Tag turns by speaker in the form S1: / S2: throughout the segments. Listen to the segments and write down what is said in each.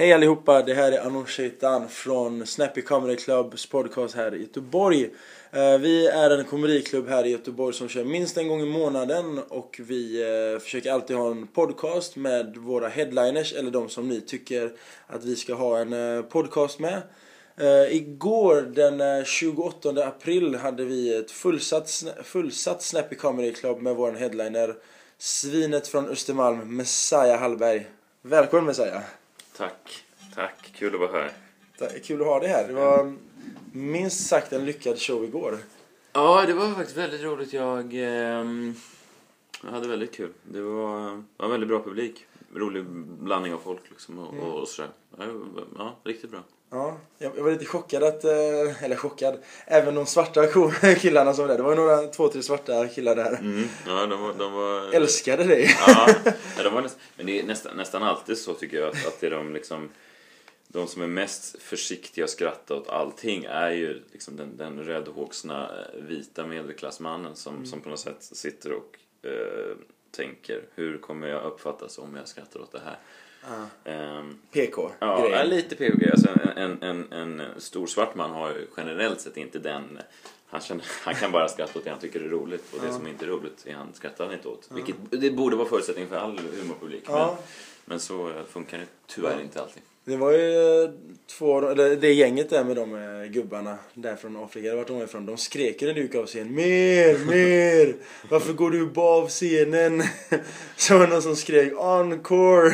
S1: Hej allihopa, det här är Anon Shaitan från Snappy Comedy Clubs podcast här i Göteborg. Eh, vi är en komediklubb här i Göteborg som kör minst en gång i månaden och vi eh, försöker alltid ha en podcast med våra headliners eller de som ni tycker att vi ska ha en eh, podcast med. Igår den 28 april hade vi ett fullsatt, fullsatt Snappy Comedy Club med vår headliner Svinet från Östermalm, Messiah Hallberg. Välkommen Messiah!
S2: Tack, tack. Kul att vara här.
S1: Kul att ha dig här. Det var minst sagt en lyckad show igår.
S2: Ja, det var faktiskt väldigt roligt. Jag, ehm, jag hade väldigt kul. Det var, var en väldigt bra publik. Rolig blandning av folk liksom och,
S1: Mm.
S2: och sådär. Ja, ja, riktigt bra.
S1: Ja, jag jag var lite chockad att, eh, eller chockad, även de svarta killarna som var där. Det var några, två, tre svarta killar där.
S2: Mm. Ja, de var... De var
S1: Älskade dig.
S2: Ja, ja, de var nästan, men det är nästan, nästan alltid så tycker jag att, att det är de liksom de som är mest försiktiga och skrattar åt allting är ju liksom den, den rödhågsna eh, vita medelklassmannen som,
S1: Mm.
S2: som på något sätt sitter och eh, tänker hur kommer jag uppfattas om jag skrattar åt det här?
S1: Ja,
S2: Ehm,
S1: PK
S2: Ja, lite POG. Alltså en, en, en, en stor svart man har ju generellt sett inte den... Han, känner, han kan bara skratta åt det han tycker är roligt och det som inte är roligt är han skrattar han inte åt. Vilket, det borde vara förutsättning för all humorpublik. Men, men så eh, funkar det tyvärr inte alltid.
S1: Det var ju eh, två, eller det gänget där med de eh, gubbarna där från Afrika, vart de var ifrån. De skrek ju när du gick av scenen. Mer, mer! Varför går du bara av scenen? Så var det någon som skrek encore.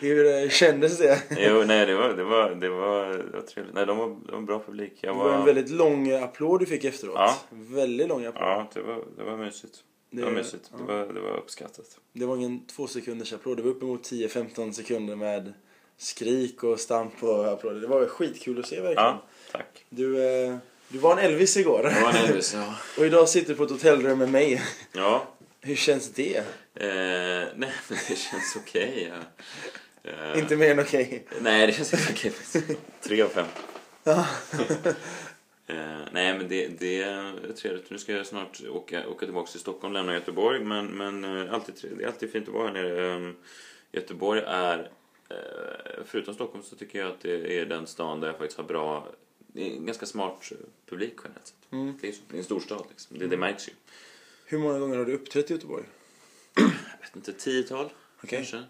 S1: Hur eh, kändes det?
S2: Jo, nej, det var, det var, det var, det var trevligt. Nej, de var, de var en bra publik. Jag
S1: Det var en väldigt lång applåd du fick efteråt.
S2: Ja.
S1: Väldigt lång applåd.
S2: Ja, det var, det var mysigt. Det, var
S1: Det-
S2: mysigt. Det, var, det var uppskattat.
S1: Det var ingen två sekunders applåd, det var uppemot 10-15 sekunder med skrik och stamp och applåder. Det var skitkul att se verkligen.
S2: Ja, tack.
S1: Du, eh, du var en Elvis igår.
S2: Det var en Elvis, ja.
S1: Och idag sitter du på ett hotellrum med mig.
S2: Ja,
S1: Hur känns det?
S2: eh, nej, men det känns okej. ja. Eh,
S1: Inte mer än okej.
S2: Nej, det känns inte okej. Tre av fem.
S1: Ja.
S2: Eh, nej, men det, det är trevligt. Nu ska jag snart åka, åka tillbaka till Stockholm, lämna Göteborg. Men, men eh, alltid, det är alltid fint att vara här nere. Eh, Göteborg är, eh, förutom Stockholm, så tycker jag att det är den stan där jag faktiskt har bra... En ganska smart publik generellt sett.
S1: Mm.
S2: Det, är, så. det är en storstad liksom. Det, det märks ju.
S1: Hur många gånger har du uppträtt i Göteborg?
S2: Jag vet inte, tiotal
S1: Okej.
S2: kanske.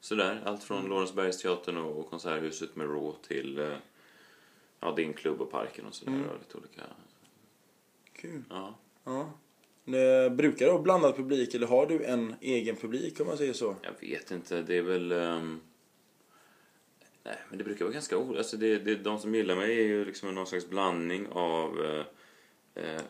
S2: Sådär, allt från Lorensbergsteatern och, Konserthuset med Raw till eh, ja, din klubb och parken och sådär.
S1: Mm.
S2: Och lite olika...
S1: Kul.
S2: Ja.
S1: Ja. Det, brukar du ha blandad publik eller har du en egen publik om man säger så?
S2: Jag vet inte, det är väl... ehm, nej, men det brukar vara ganska olika. Alltså det, det, de som gillar mig är ju liksom någon slags blandning av... Eh, eh,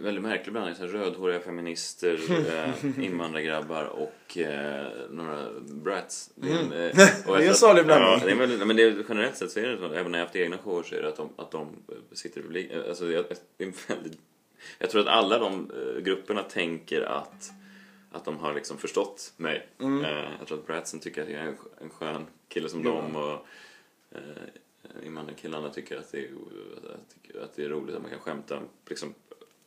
S2: väldigt märklig blandning. Så rödhåriga feminister, eh, invandrargrabbar och eh, några brats. Det är, en, eh, och
S1: Det är en
S2: jag-
S1: salig blandning.
S2: Ja, det är väldigt, men det är, generellt sett så är det så. Även när jag har haft egna shower så är det att de, att de sitter i publik. Alltså, jag, det är en väldigt, jag tror att alla de eh, grupperna tänker att att de har liksom förstått mig.
S1: Mm.
S2: Eh, jag tror att Bratsen tycker att jag är en, en skön kille som
S1: Ja.
S2: dem och eh, invandrarkillarna tycker att det, är, att det är roligt att man kan skämta liksom,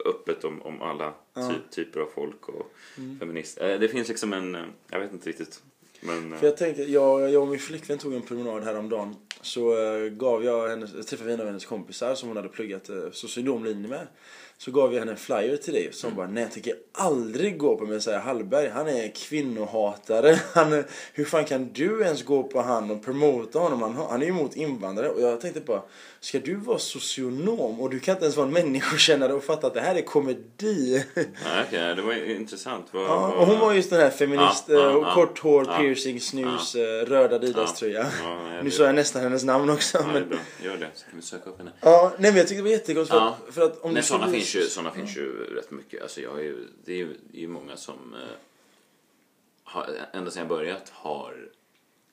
S2: öppet om, om alla
S1: Ja.
S2: ty, typer av folk och
S1: Mm.
S2: feminister. Eh, det finns liksom en, eh, jag vet inte riktigt. Men, eh,
S1: För jag tänkte, jag, jag och min flickvän tog en promenad häromdagen. Så eh, gav jag henne, träffade en av hennes kompisar som hon hade pluggat uh, socionomlinje med. Så gav jag henne en flyer till dig som bara, nej jag tänker aldrig gå på Messiah Hallberg. Han är kvinnohatare. Han är, hur fan kan du ens gå på han och promota honom? Han, han är ju emot invandrare. Och jag tänkte bara, ska du vara socionom och du kan inte ens vara en människokännare och fatta att det här är komedi?
S2: nej, okej, det var intressant. Vad,
S1: Ja, och hon var just den här feminist, eh, och
S2: ja.
S1: kort hår, piercing, snus, eh, röd Adidas-tröja. Nu sa jag nästan hennes namn också.
S2: Ja, det är
S1: men,
S2: bra. Gör det, så kan vi söka upp henne.
S1: ja, nej men jag tyckte det var jättegott för, för att om
S2: Nej,
S1: du
S2: sådana
S1: bli-
S2: finns, ju, såna finns ju rätt mycket. Alltså jag är ju, det är ju det är ju många som eh, har, ända sedan jag börjat har...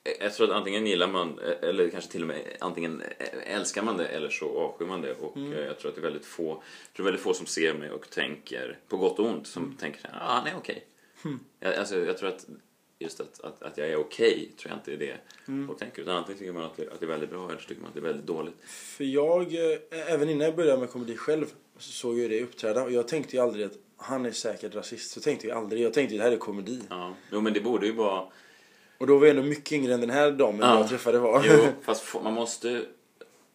S2: eh, Jag tror att antingen gillar man, eh, eller kanske till och med antingen eh, älskar man det eller så avskyr man det. Och
S1: Mm.
S2: jag tror att det är väldigt få, jag tror väldigt få som ser mig och tänker, på gott och ont, som
S1: Mm.
S2: tänker att ah, han är okej. Jag, alltså, jag tror att just att, att, att jag är okej, tror jag inte är det
S1: Mm.
S2: folk tänker. Utan antingen tycker man att det, att det är väldigt bra eller så tycker man att det är väldigt dåligt.
S1: För jag, även innan jag började med komedi själv, så såg jag det uppträda och jag tänkte ju aldrig att han är säkert rasist. Så tänkte jag aldrig. Jag tänkte ju det här är komedi.
S2: Ja, jo men det borde ju vara...
S1: Och då var jag ändå mycket yngre än den här damen
S2: Ja.
S1: jag träffade var.
S2: Jo, fast man måste,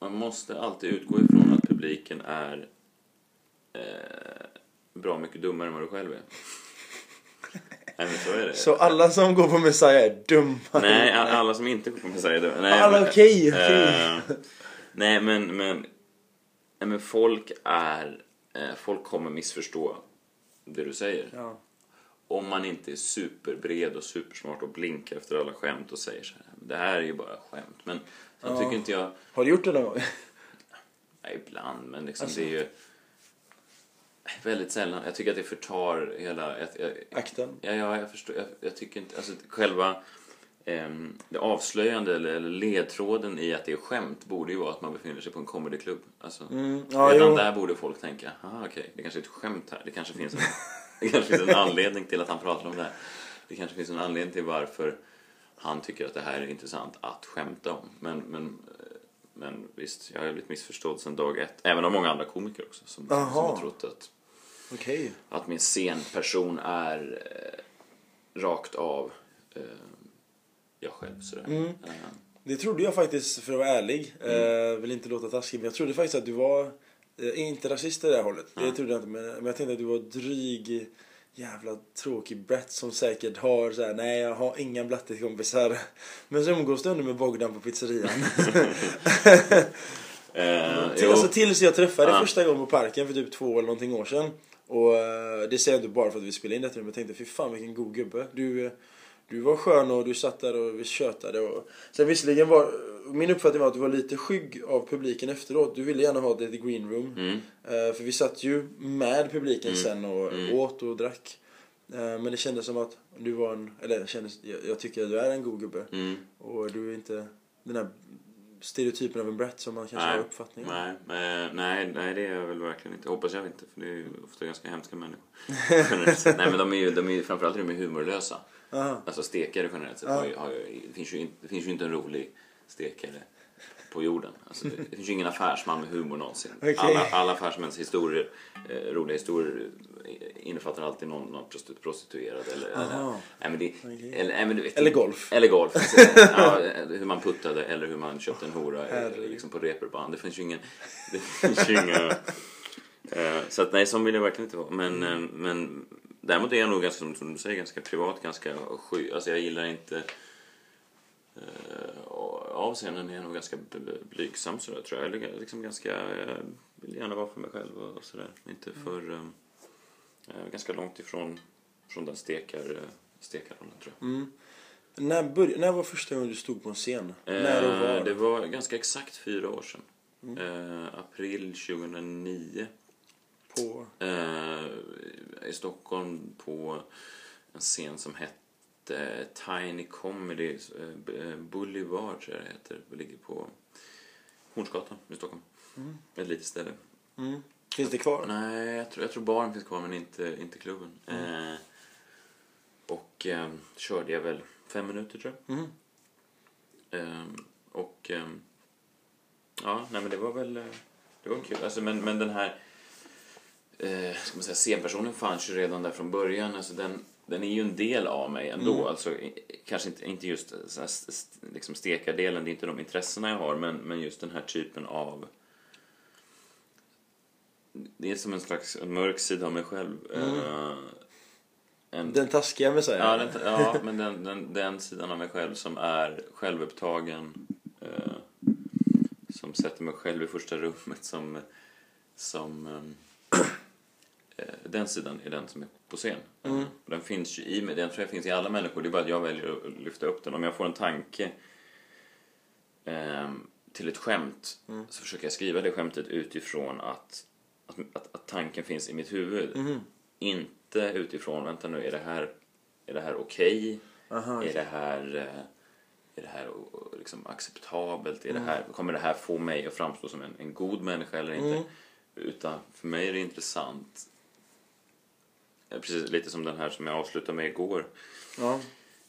S2: man måste alltid utgå ifrån att publiken är eh, bra mycket dummare än vad du själv är. Nej, så är det.
S1: Så alla som går på Messiah är dumma.
S2: Nej, alla som inte kommer säga det. Nej,
S1: Alla okej, okej.
S2: eh, nej, men, men, nej, men folk är... Eh, folk kommer missförstå det du säger.
S1: Ja.
S2: Om man inte är superbred och supersmart och blinkar efter alla skämt och säger så här. Det här är ju bara skämt. Men sen
S1: Ja.
S2: tycker inte jag...
S1: Har du gjort det någon gång?
S2: Nej, ibland, men liksom
S1: Alltså.
S2: det är ju... Väldigt sällan. Jag tycker att det förtar hela... Jag, jag,
S1: Akten?
S2: Ja, ja jag förstår. Jag, jag tycker inte... Alltså själva det avslöjande eller, ledtråden i att det är skämt borde ju vara att man befinner sig på en comedyklubb. Alltså,
S1: Mm, ja,
S2: redan
S1: jo.
S2: där borde folk tänka, ah okej, det kanske är ett skämt här. Det kanske finns en, det kanske finns en anledning till att han pratar om det här. Det kanske finns en anledning till varför han tycker att det här är intressant att skämta om. Men, men, eh, men visst, jag har blivit missförstådd sedan dag ett. Även av många andra komiker också som, som
S1: Aha.
S2: har trott att
S1: Okej.
S2: att min scenperson är eh, rakt av eh, jag själv. Sådär.
S1: Mm.
S2: Eh,
S1: Det trodde jag faktiskt, för att vara ärlig.
S2: Mm.
S1: Eh, vill inte låta taskig, men jag trodde faktiskt att du var, eh, inte rasist i det här hållet. Det
S2: Ja.
S1: trodde jag inte, men, men jag tänkte att du var dryg, jävla tråkig brat som säkert har så här, nej jag har inga blattekompisar. Men så umgås du ändå med Bogdan på pizzerian.
S2: eh,
S1: Till- alltså tills jag träffade
S2: Ja.
S1: första gången på parken för typ två eller någonting år sedan. Och det säger jag inte bara för att vi spelade in detta men jag tänkte fy fan vilken god gubbe. Du, du var skön och du satt där och vi tjötade och... Sen visserligen var... Min uppfattning var att du var lite skygg av publiken efteråt. Du ville gärna ha det i green room.
S2: Mm.
S1: Eh, för vi satt ju med publiken
S2: Mm.
S1: sen och
S2: Mm.
S1: åt och drack. Eh, men det kändes som att du var en... Eller kändes, jag, jag tycker att du är en god gubbe.
S2: Mm.
S1: Och du är inte den här stereotypen av en brat som man kanske
S2: Nej.
S1: har uppfattning om.
S2: Nej, nej, nej, det är jag väl verkligen inte. Hoppas jag inte, för det är ju ofta ganska hemska människor. Nej, men de är ju, de är ju framförallt är de är humorlösa.
S1: Aha.
S2: Alltså stekare generellt sett.
S1: Ja.
S2: Har ju, har ju, det, finns ju inte, det finns ju inte en rolig stekare på jorden. Alltså, det, finns ju ingen affärsman med humor någonsin.
S1: Okej.
S2: Alla, alla affärsmäns historier, eh, roliga historier eh, innefattar alltid någon, någon prostitu- prostituerad eller, eller, nej, men det,
S1: Okej.
S2: eller, nej, men du vet,
S1: Eller golf.
S2: Eller golf. precis. ja, hur man puttade eller hur man köpte en hora eh,
S1: Herregud.
S2: liksom på reperband. Det finns ju ingen... Det finns ju inga... Eh, så att nej, så vill jag verkligen inte vara. Men, eh, men däremot är jag nog ganska, som du säger, ganska privat, ganska sky. Alltså jag gillar inte... Av scenen är jag nog ganska bl- blygsam sådär tror jag. Eller liksom ganska... Jag vill gärna vara för mig själv och, sådär. Inte för... eh, eh, ganska långt ifrån från den stekar, stekarrollen tror jag.
S1: Mm. När, börj- när var första gången du stod på en scen? när och var?
S2: Eh, Det var ganska exakt fyra år sedan. Eh, april 2009.
S1: På...
S2: Eh, I Stockholm på en scen som hette Tiny Comedy eh, eh, Boulevard tror jag det heter. Det ligger på Hornsgatan i Stockholm.
S1: Mm.
S2: Ett litet ställe.
S1: Mm. Finns det kvar?
S2: Nej, jag tror, jag tror baren finns kvar men inte, inte klubben.
S1: Mm.
S2: Eh, och eh, körde jag väl fem minuter tror jag.
S1: Mm.
S2: Ehm, och ehm, ja, nej men det var väl eh, det var kul. Alltså, men, men den här eh, ska man säga, scenpersonen fanns ju redan där från början. Alltså, den, den är ju en del av mig ändå.
S1: Mm.
S2: Alltså, kanske inte, inte just st- liksom stekardelen, det är inte de intressena jag har, men, men just den här typen av det är som en slags en mörk sida av mig själv. Eh, en,
S1: Den taskiga Messiah?
S2: Ja, den, ja men den, den, den sidan av mig själv som är självupptagen. Eh, som sätter mig själv i första rummet. Som, som eh, den sidan är den som är på scen.
S1: Mm.
S2: Den finns ju i mig. Den tror jag finns i alla människor. Det är bara att jag väljer att lyfta upp den. Om jag får en tanke ehm, till ett skämt
S1: Mm.
S2: så försöker jag skriva det skämtet utifrån att, att, att, att tanken finns i mitt huvud.
S1: Mhm.
S2: Inte utifrån, vänta nu, är det här, är det här okej?
S1: Aha,
S2: Är det här, eh, är det här liksom acceptabelt? Är
S1: Mm.
S2: det här, kommer det här få mig att framstå som en, en god människa eller inte?
S1: Mm.
S2: Utan för mig är det intressant, eh, precis lite som den här som jag avslutade med igår.
S1: Ja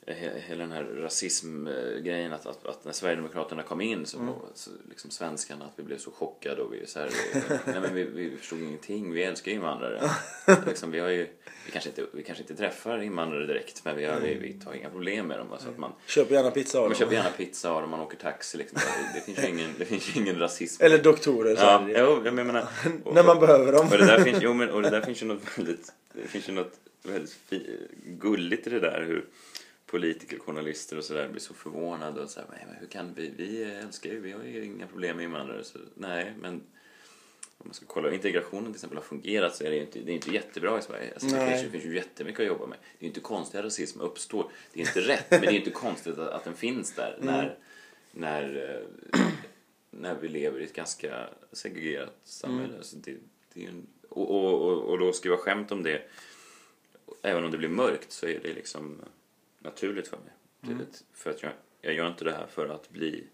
S2: he- hela den här rasismgrejen att, att, att när Sverigedemokraterna kom in så,
S1: Mm.
S2: så liksom svenskarna att vi blev så chockade och vi så här, nej men vi, vi förstod ingenting, vi älskar invandrare. liksom, vi, har ju, vi, kanske inte, vi kanske inte träffar invandrare direkt men vi, har, vi, vi tar inga problem med dem. Alltså att man,
S1: Köp gärna pizza av
S2: man
S1: dem.
S2: köper gärna pizza av dem, man åker taxi liksom. Det, finns ju ingen, det finns ingen rasism.
S1: Eller doktorer. Så
S2: Ja, jo, jag menar, och,
S1: När man behöver dem.
S2: och det där finns, jo, men, och det där finns ju något väldigt, det finns ju något väldigt fi, gulligt i det där hur politiker, journalister och sådär blir så förvånade och här, men hur kan vi, vi älskar ju, vi har ju inga problem med invandrare. Så, nej, men om man ska kolla hur integrationen till exempel har fungerat så är det ju inte, det är inte jättebra i Sverige. Alltså, det, finns, ju- det finns ju jättemycket att jobba med. Det är ju inte konstigt att rasism uppstår. Det är inte rätt, men det är inte konstigt att, att den finns där när, när, eh, när vi lever i ett ganska segregerat samhälle. Så det, det är en, och, och, och, och då skriva skämt om det, även om det blir mörkt, så är det liksom naturligt för mig. Det, för att jag, jag gör inte det här för att bli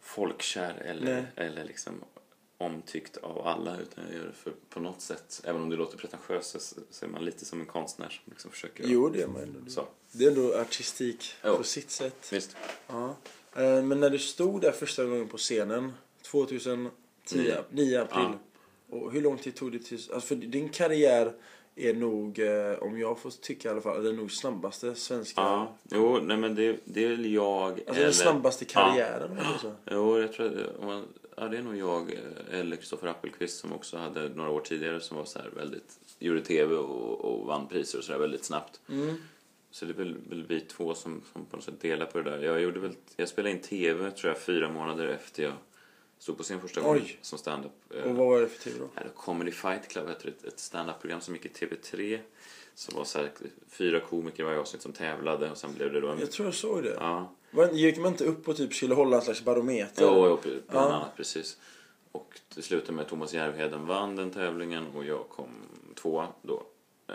S2: folkkär eller,
S1: Nej.
S2: eller liksom omtyckt av alla utan jag gör det för på något sätt, även om det låter pretentiöst så, så är man lite som en konstnär som liksom försöker
S1: Jo, det är man ändå.
S2: så.
S1: Det är ändå artistik
S2: Jo.
S1: på sitt sätt.
S2: Visst.
S1: Ja. Eh, Men när du stod där första gången på scenen 2010,
S2: Nio.
S1: 9 april. Och hur lång tid tog det tills... Alltså för din karriär är nog, eh, om jag får tycka i alla fall, den nog snabbaste svenska...
S2: Ja, jo, nej men det, det är väl jag
S1: Alltså
S2: eller...
S1: den snabbaste karriären. så.
S2: Jo, jag tror att- man, ja, det är nog jag eller Kristoffer Appelqvist som också hade några år tidigare som var så här väldigt, gjorde tv och, och vann priser och så där väldigt snabbt.
S1: Mm.
S2: Så det är väl, väl vi två som, som på något sätt delar på det där. Jag, gjorde väl, jag spelade in tv tror jag fyra månader efter jag stod på scen första gången
S1: Oj.
S2: som stand-up. Eh,
S1: Och vad var det för tv då?
S2: eller Comedy Fight Club heter ett, ett stand-up-program som gick i TV3. Som var så här, fyra komiker i varje avsnitt som tävlade och sen blev det då en...
S1: Jag tror jag såg det.
S2: Ja,
S1: gick man inte upp och typ skulle hålla en slags barometer?
S2: jo, jo, bland
S1: Ja.
S2: annat precis. Och det slutade med att Thomas Järvheden vann den tävlingen och jag kom tvåa då. Eh,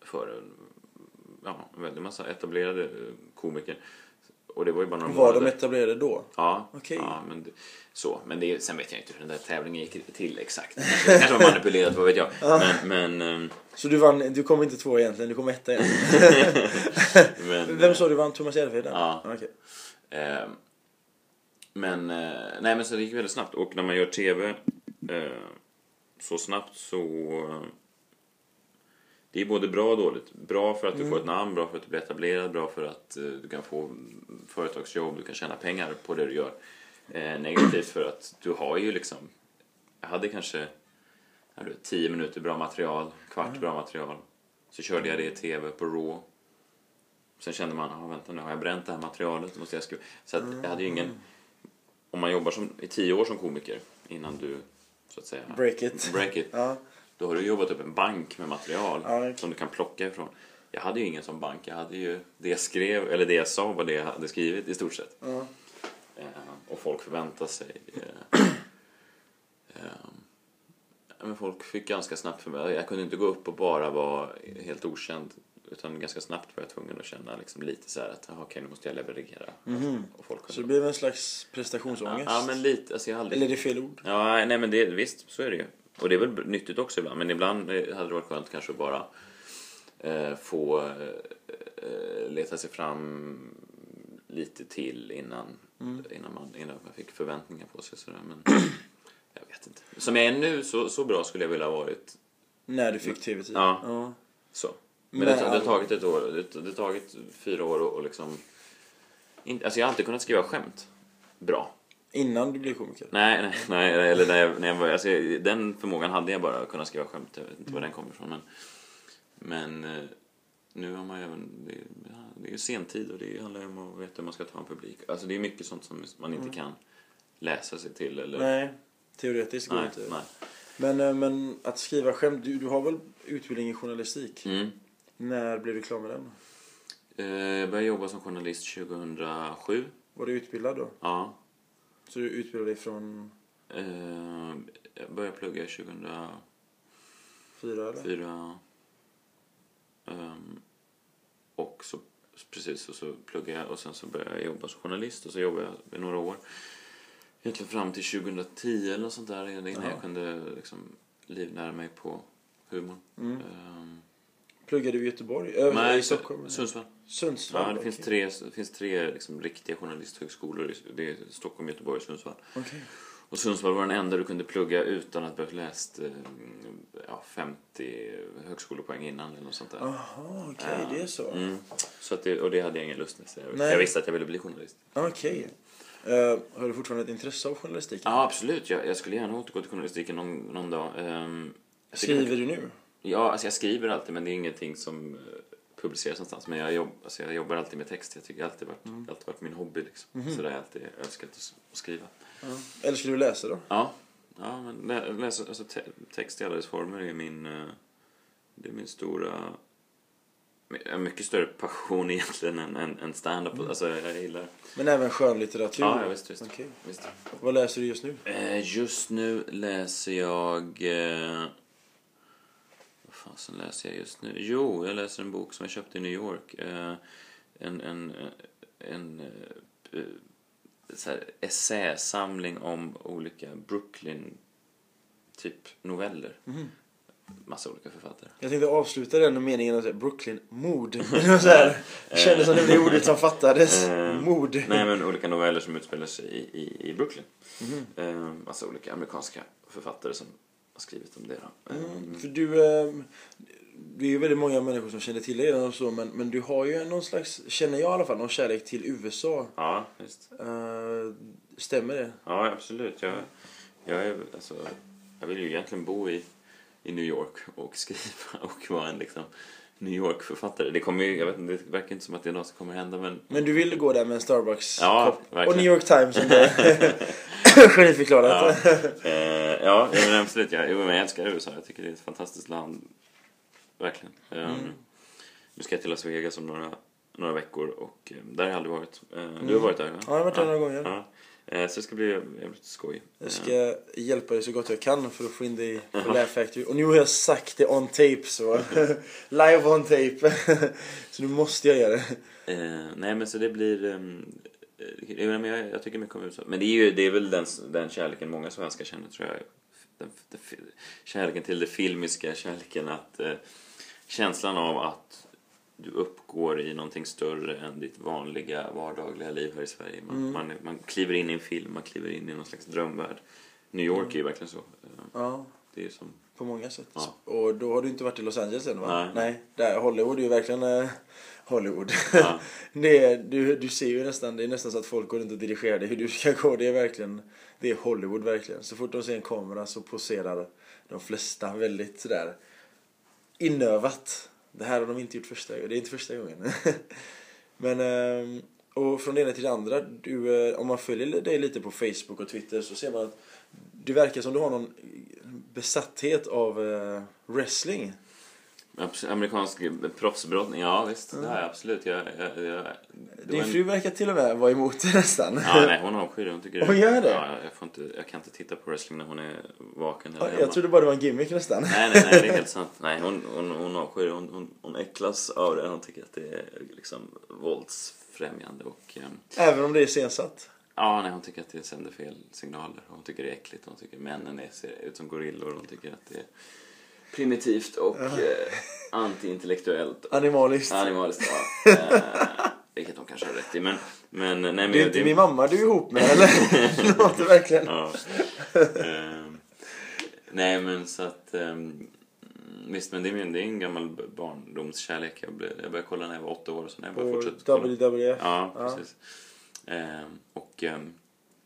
S2: för en, ja, en väldig massa etablerade eh, komiker. Och det var ju bara några
S1: Var de
S2: månader.
S1: etablerade då?
S2: Ja,
S1: Okej.
S2: ja men så. Men det, sen vet jag inte hur den där tävlingen gick till exakt. Det kanske var manipulerat, vad vet jag. Men, men, ehm,
S1: Så du vann, du kom inte två egentligen, du kom etta egentligen.
S2: men
S1: Vem sa du vann? Thomas Järvheden?
S2: Ja.
S1: Okej.
S2: Eh, men, eh, nej men så det gick väldigt snabbt och när man gör TV eh, så snabbt så eh, det är både bra och dåligt. Bra för att du får ett namn, bra för att du blir etablerad, bra för att eh, du kan få företagsjobb, du kan tjäna pengar på det du gör. Eh, negativt för att du har ju liksom, jag hade kanske jag vet, 10 minuter bra material, kvart bra material. Så körde jag det i TV på Raw. Sen kände man, ah, vänta nu har jag bränt det här materialet, måste jag skriva. Så att jag hade ju ingen, om man jobbar som, i 10 år som komiker innan du så att säga
S1: Break it.
S2: break it
S1: Ja.
S2: Då har du jobbat upp en bank med material
S1: Ja,
S2: som du kan plocka ifrån. Jag hade ju ingen sån bank. Jag hade ju det jag skrev, eller det jag sa var det jag hade skrivit i stort sett.
S1: Ja.
S2: Eh, och folk förväntar sig... Eh, eh, ja, men folk fick ganska snabbt för mig. Jag kunde inte gå upp och bara vara helt okänd. Utan ganska snabbt var jag tvungen att känna liksom lite så här att "Jaha, okej, nu måste jag leverera. Och folk
S1: Så det blev en slags prestationsångest?
S2: ja, men lite. Alltså jag aldrig...
S1: Eller är det fel ord?
S2: Ja, nej men det, visst, så är det ju. Och det är väl nyttigt också ibland. Men ibland eh, hade det varit skönt kanske att bara eh, få eh, eh, leta sig fram lite till innan, innan, man, innan man fick förväntningar på sig. Sådär. Men jag vet inte. Som jag är nu, så, så bra skulle jag vilja ha varit.
S1: När du fick tv-tid?
S2: Ja.
S1: ja.
S2: Så. Men,
S1: Men
S2: det, det har tagit ett år. Det, det har tagit fyra år och, och liksom... Inte, alltså jag har alltid kunnat skriva skämt bra.
S1: Innan du blev komiker?
S2: Nej, nej, nej eller när jag, när jag var, alltså, den förmågan hade jag bara att kunna skriva skämt. Jag vet inte var den kommer ifrån. Men, men eh, nu har man ju även, det, ja, det är ju sentid och det handlar ju om att veta hur man ska ta en publik. Alltså det är mycket sånt som man inte kan läsa sig till. Eller,
S1: Nej, teoretiskt går
S2: nej,
S1: inte.
S2: nej.
S1: Men, eh, men att skriva skämt, du, du har väl utbildning i journalistik?
S2: Mm.
S1: När blev du klar med den?
S2: Eh, Jag började jobba som journalist 2007.
S1: Var du utbildad då?
S2: Ja.
S1: Så du utbildade dig från
S2: Eh, Jag började plugga 2004.
S1: fyra eller?
S2: Ehm, och så precis och så pluggade jag och sen så började jag jobba som journalist och så jobbade jag i några år. Egentligen fram till 2010 eller något sånt där innan
S1: Ja.
S2: jag kunde liksom livnära mig på humorn.
S1: Mm.
S2: Ehm,
S1: Pluggade du i Göteborg? Ö,
S2: Nej,
S1: I Stockholm?
S2: Sundsvall.
S1: Sundsvall?
S2: Ja, det finns
S1: okej.
S2: tre, det finns tre liksom, riktiga journalisthögskolor. Det är Stockholm, Göteborg och Sundsvall.
S1: Okej.
S2: Och Sundsvall var den enda du kunde plugga utan att behöva läst eh, ja, 50 högskolepoäng innan eller något sånt där.
S1: Jaha, okej,
S2: Ja.
S1: det är så.
S2: Mm. Så att det, och det hade jag ingen lust med. Så jag, jag visste att jag ville bli journalist.
S1: Okej. Eh, har du fortfarande ett intresse av journalistiken?
S2: Ja, absolut. Jag, jag skulle gärna återgå till journalistiken någon, någon dag. Tycker-
S1: Skriver du nu?
S2: Ja, alltså jag skriver alltid men det är ingenting som eh, publiceras någonstans. Men jag, jobb, alltså jag jobbar alltid med text. Jag tycker alltid varit,
S1: Mm.
S2: alltid varit min hobby. Liksom.
S1: Mhm.
S2: Så det har jag alltid önskat att, skriva.
S1: Eller skulle du läsa då?
S2: Ja, ja men lä, läsa, alltså te, text i alla dess former är min, eh, det är min stora, har mycket större passion egentligen än, än, än stand-up.
S1: Mm.
S2: Alltså jag gillar,
S1: Men även skönlitteratur?
S2: ja, ja visst, visst.
S1: Okej.
S2: visst.
S1: Vad läser du just nu?
S2: Eh, just nu läser jag... Eh, fasen läser jag just nu? Jo, jag läser en bok som jag köpte i New York. Eh, en en, en eh, eh, så här, essäsamling om olika Brooklyn typ noveller.
S1: Mhm.
S2: Massa olika författare.
S1: Jag tänkte avsluta den meningen med Brooklyn, mod. Det var så här, det kändes som det blev ordet som fattades.
S2: Eh,
S1: Mod.
S2: Nej men olika noveller som utspelar sig i, i, i Brooklyn. Eh, massa olika amerikanska författare som skrivit om det. Då.
S1: Mm, för du, eh, det är ju väldigt många människor som känner till dig och så, men, men du har ju någon slags, känner jag i alla fall, någon kärlek till USA.
S2: Ja, visst.
S1: Eh, stämmer det?
S2: Ja, absolut. Jag, jag, är, alltså, jag vill ju egentligen bo i, i New York och skriva och vara en liksom, New York-författare. Det, kommer ju, jag vet, inte, det verkar inte som att det är något som kommer hända men
S1: Men du vill gå där med en Starbucks
S2: Ja,
S1: kopp och
S2: verkligen.
S1: New York Times som det geniförklarat.
S2: Ja, eh, ja ja, men absolut. Jag, jag älskar USA. Jag tycker det är ett fantastiskt land. Verkligen. Um,
S1: Mm.
S2: Nu ska jag till Las Vegas om några, några veckor och eh, där har jag aldrig varit. Eh, Du har varit där va?
S1: Ja, jag har varit där några gånger.
S2: Ja. Eh, Så det ska bli jävligt skoj.
S1: Jag ska hjälpa dig så gott jag kan för att få in dig på Laugh Factory. Och nu har jag sagt det on tape så. Live on tape. så nu måste jag göra det.
S2: Eh, nej men så det blir... eh, jag, jag, jag tycker mycket om USA. Men det är ju det är väl den, den kärleken många svenskar känner tror jag. Den, den, kärleken till det filmiska, kärleken att... Eh, känslan av att du uppgår i någonting större än ditt vanliga vardagliga liv här i Sverige. Man,
S1: Mm.
S2: man, man kliver in i en film, man kliver in i någon slags drömvärld. New York är ju verkligen så. Eh,
S1: Ja,
S2: Det är som...
S1: på många sätt.
S2: Ja.
S1: Och då har du inte varit i Los Angeles än va?
S2: Nej.
S1: Nej. Där, Hollywood är ju verkligen eh, Hollywood.
S2: Ja.
S1: det är, du, du ser ju nästan, det är nästan så att folk går runt och dirigerar dig hur du ska gå. Det är verkligen, det är Hollywood verkligen. Så fort de ser en kamera så poserar de flesta väldigt sådär inövat. Det här har de inte gjort första gången. Det är inte första gången. Men, ehm, och från det ena till det andra. Du, eh, om man följer dig lite på Facebook och Twitter så ser man att det verkar som du har någon besatthet av eh, wrestling.
S2: Amerikansk proffsbrottning, ja visst. Det har jag absolut. Jag, jag, jag,
S1: Din
S2: en-
S1: fru verkar till och med vara emot det nästan.
S2: Ja, nej, hon avskyr det. Hon tycker
S1: Hon gör det?
S2: Ja, jag, får inte, jag kan inte titta på wrestling när hon är vaken eller
S1: Ja, jag trodde bara det var en gimmick nästan.
S2: Nej, nej, nej, det är helt sant. Nej, hon, hon, hon avskyr det. Hon, hon, hon äcklas av det. Hon tycker att det är liksom våldsfrämjande och... ehm,
S1: Även om det är sensatt.
S2: Ja, nej, hon tycker att det sänder fel signaler. Hon tycker det är äckligt. Hon tycker männen är, ser ut som gorillor. Hon tycker att det är primitivt och eh, antiintellektuellt.
S1: Animaliskt.
S2: Animaliskt, ja. Eh, vilket hon kanske har rätt i. Men, men nej, men
S1: Det är inte min mamma du är ihop med eller? Det låter verkligen.
S2: Ja. Ehm, nej men så att... ehm, visst men det är, min- det är en gammal barndomskärlek. Jag, blev, jag började kolla när jag var åtta år. Så när jag bara fortsatte kolla.
S1: WWF.
S2: Ja,
S1: Ja.
S2: precis. Ehm, och ehm,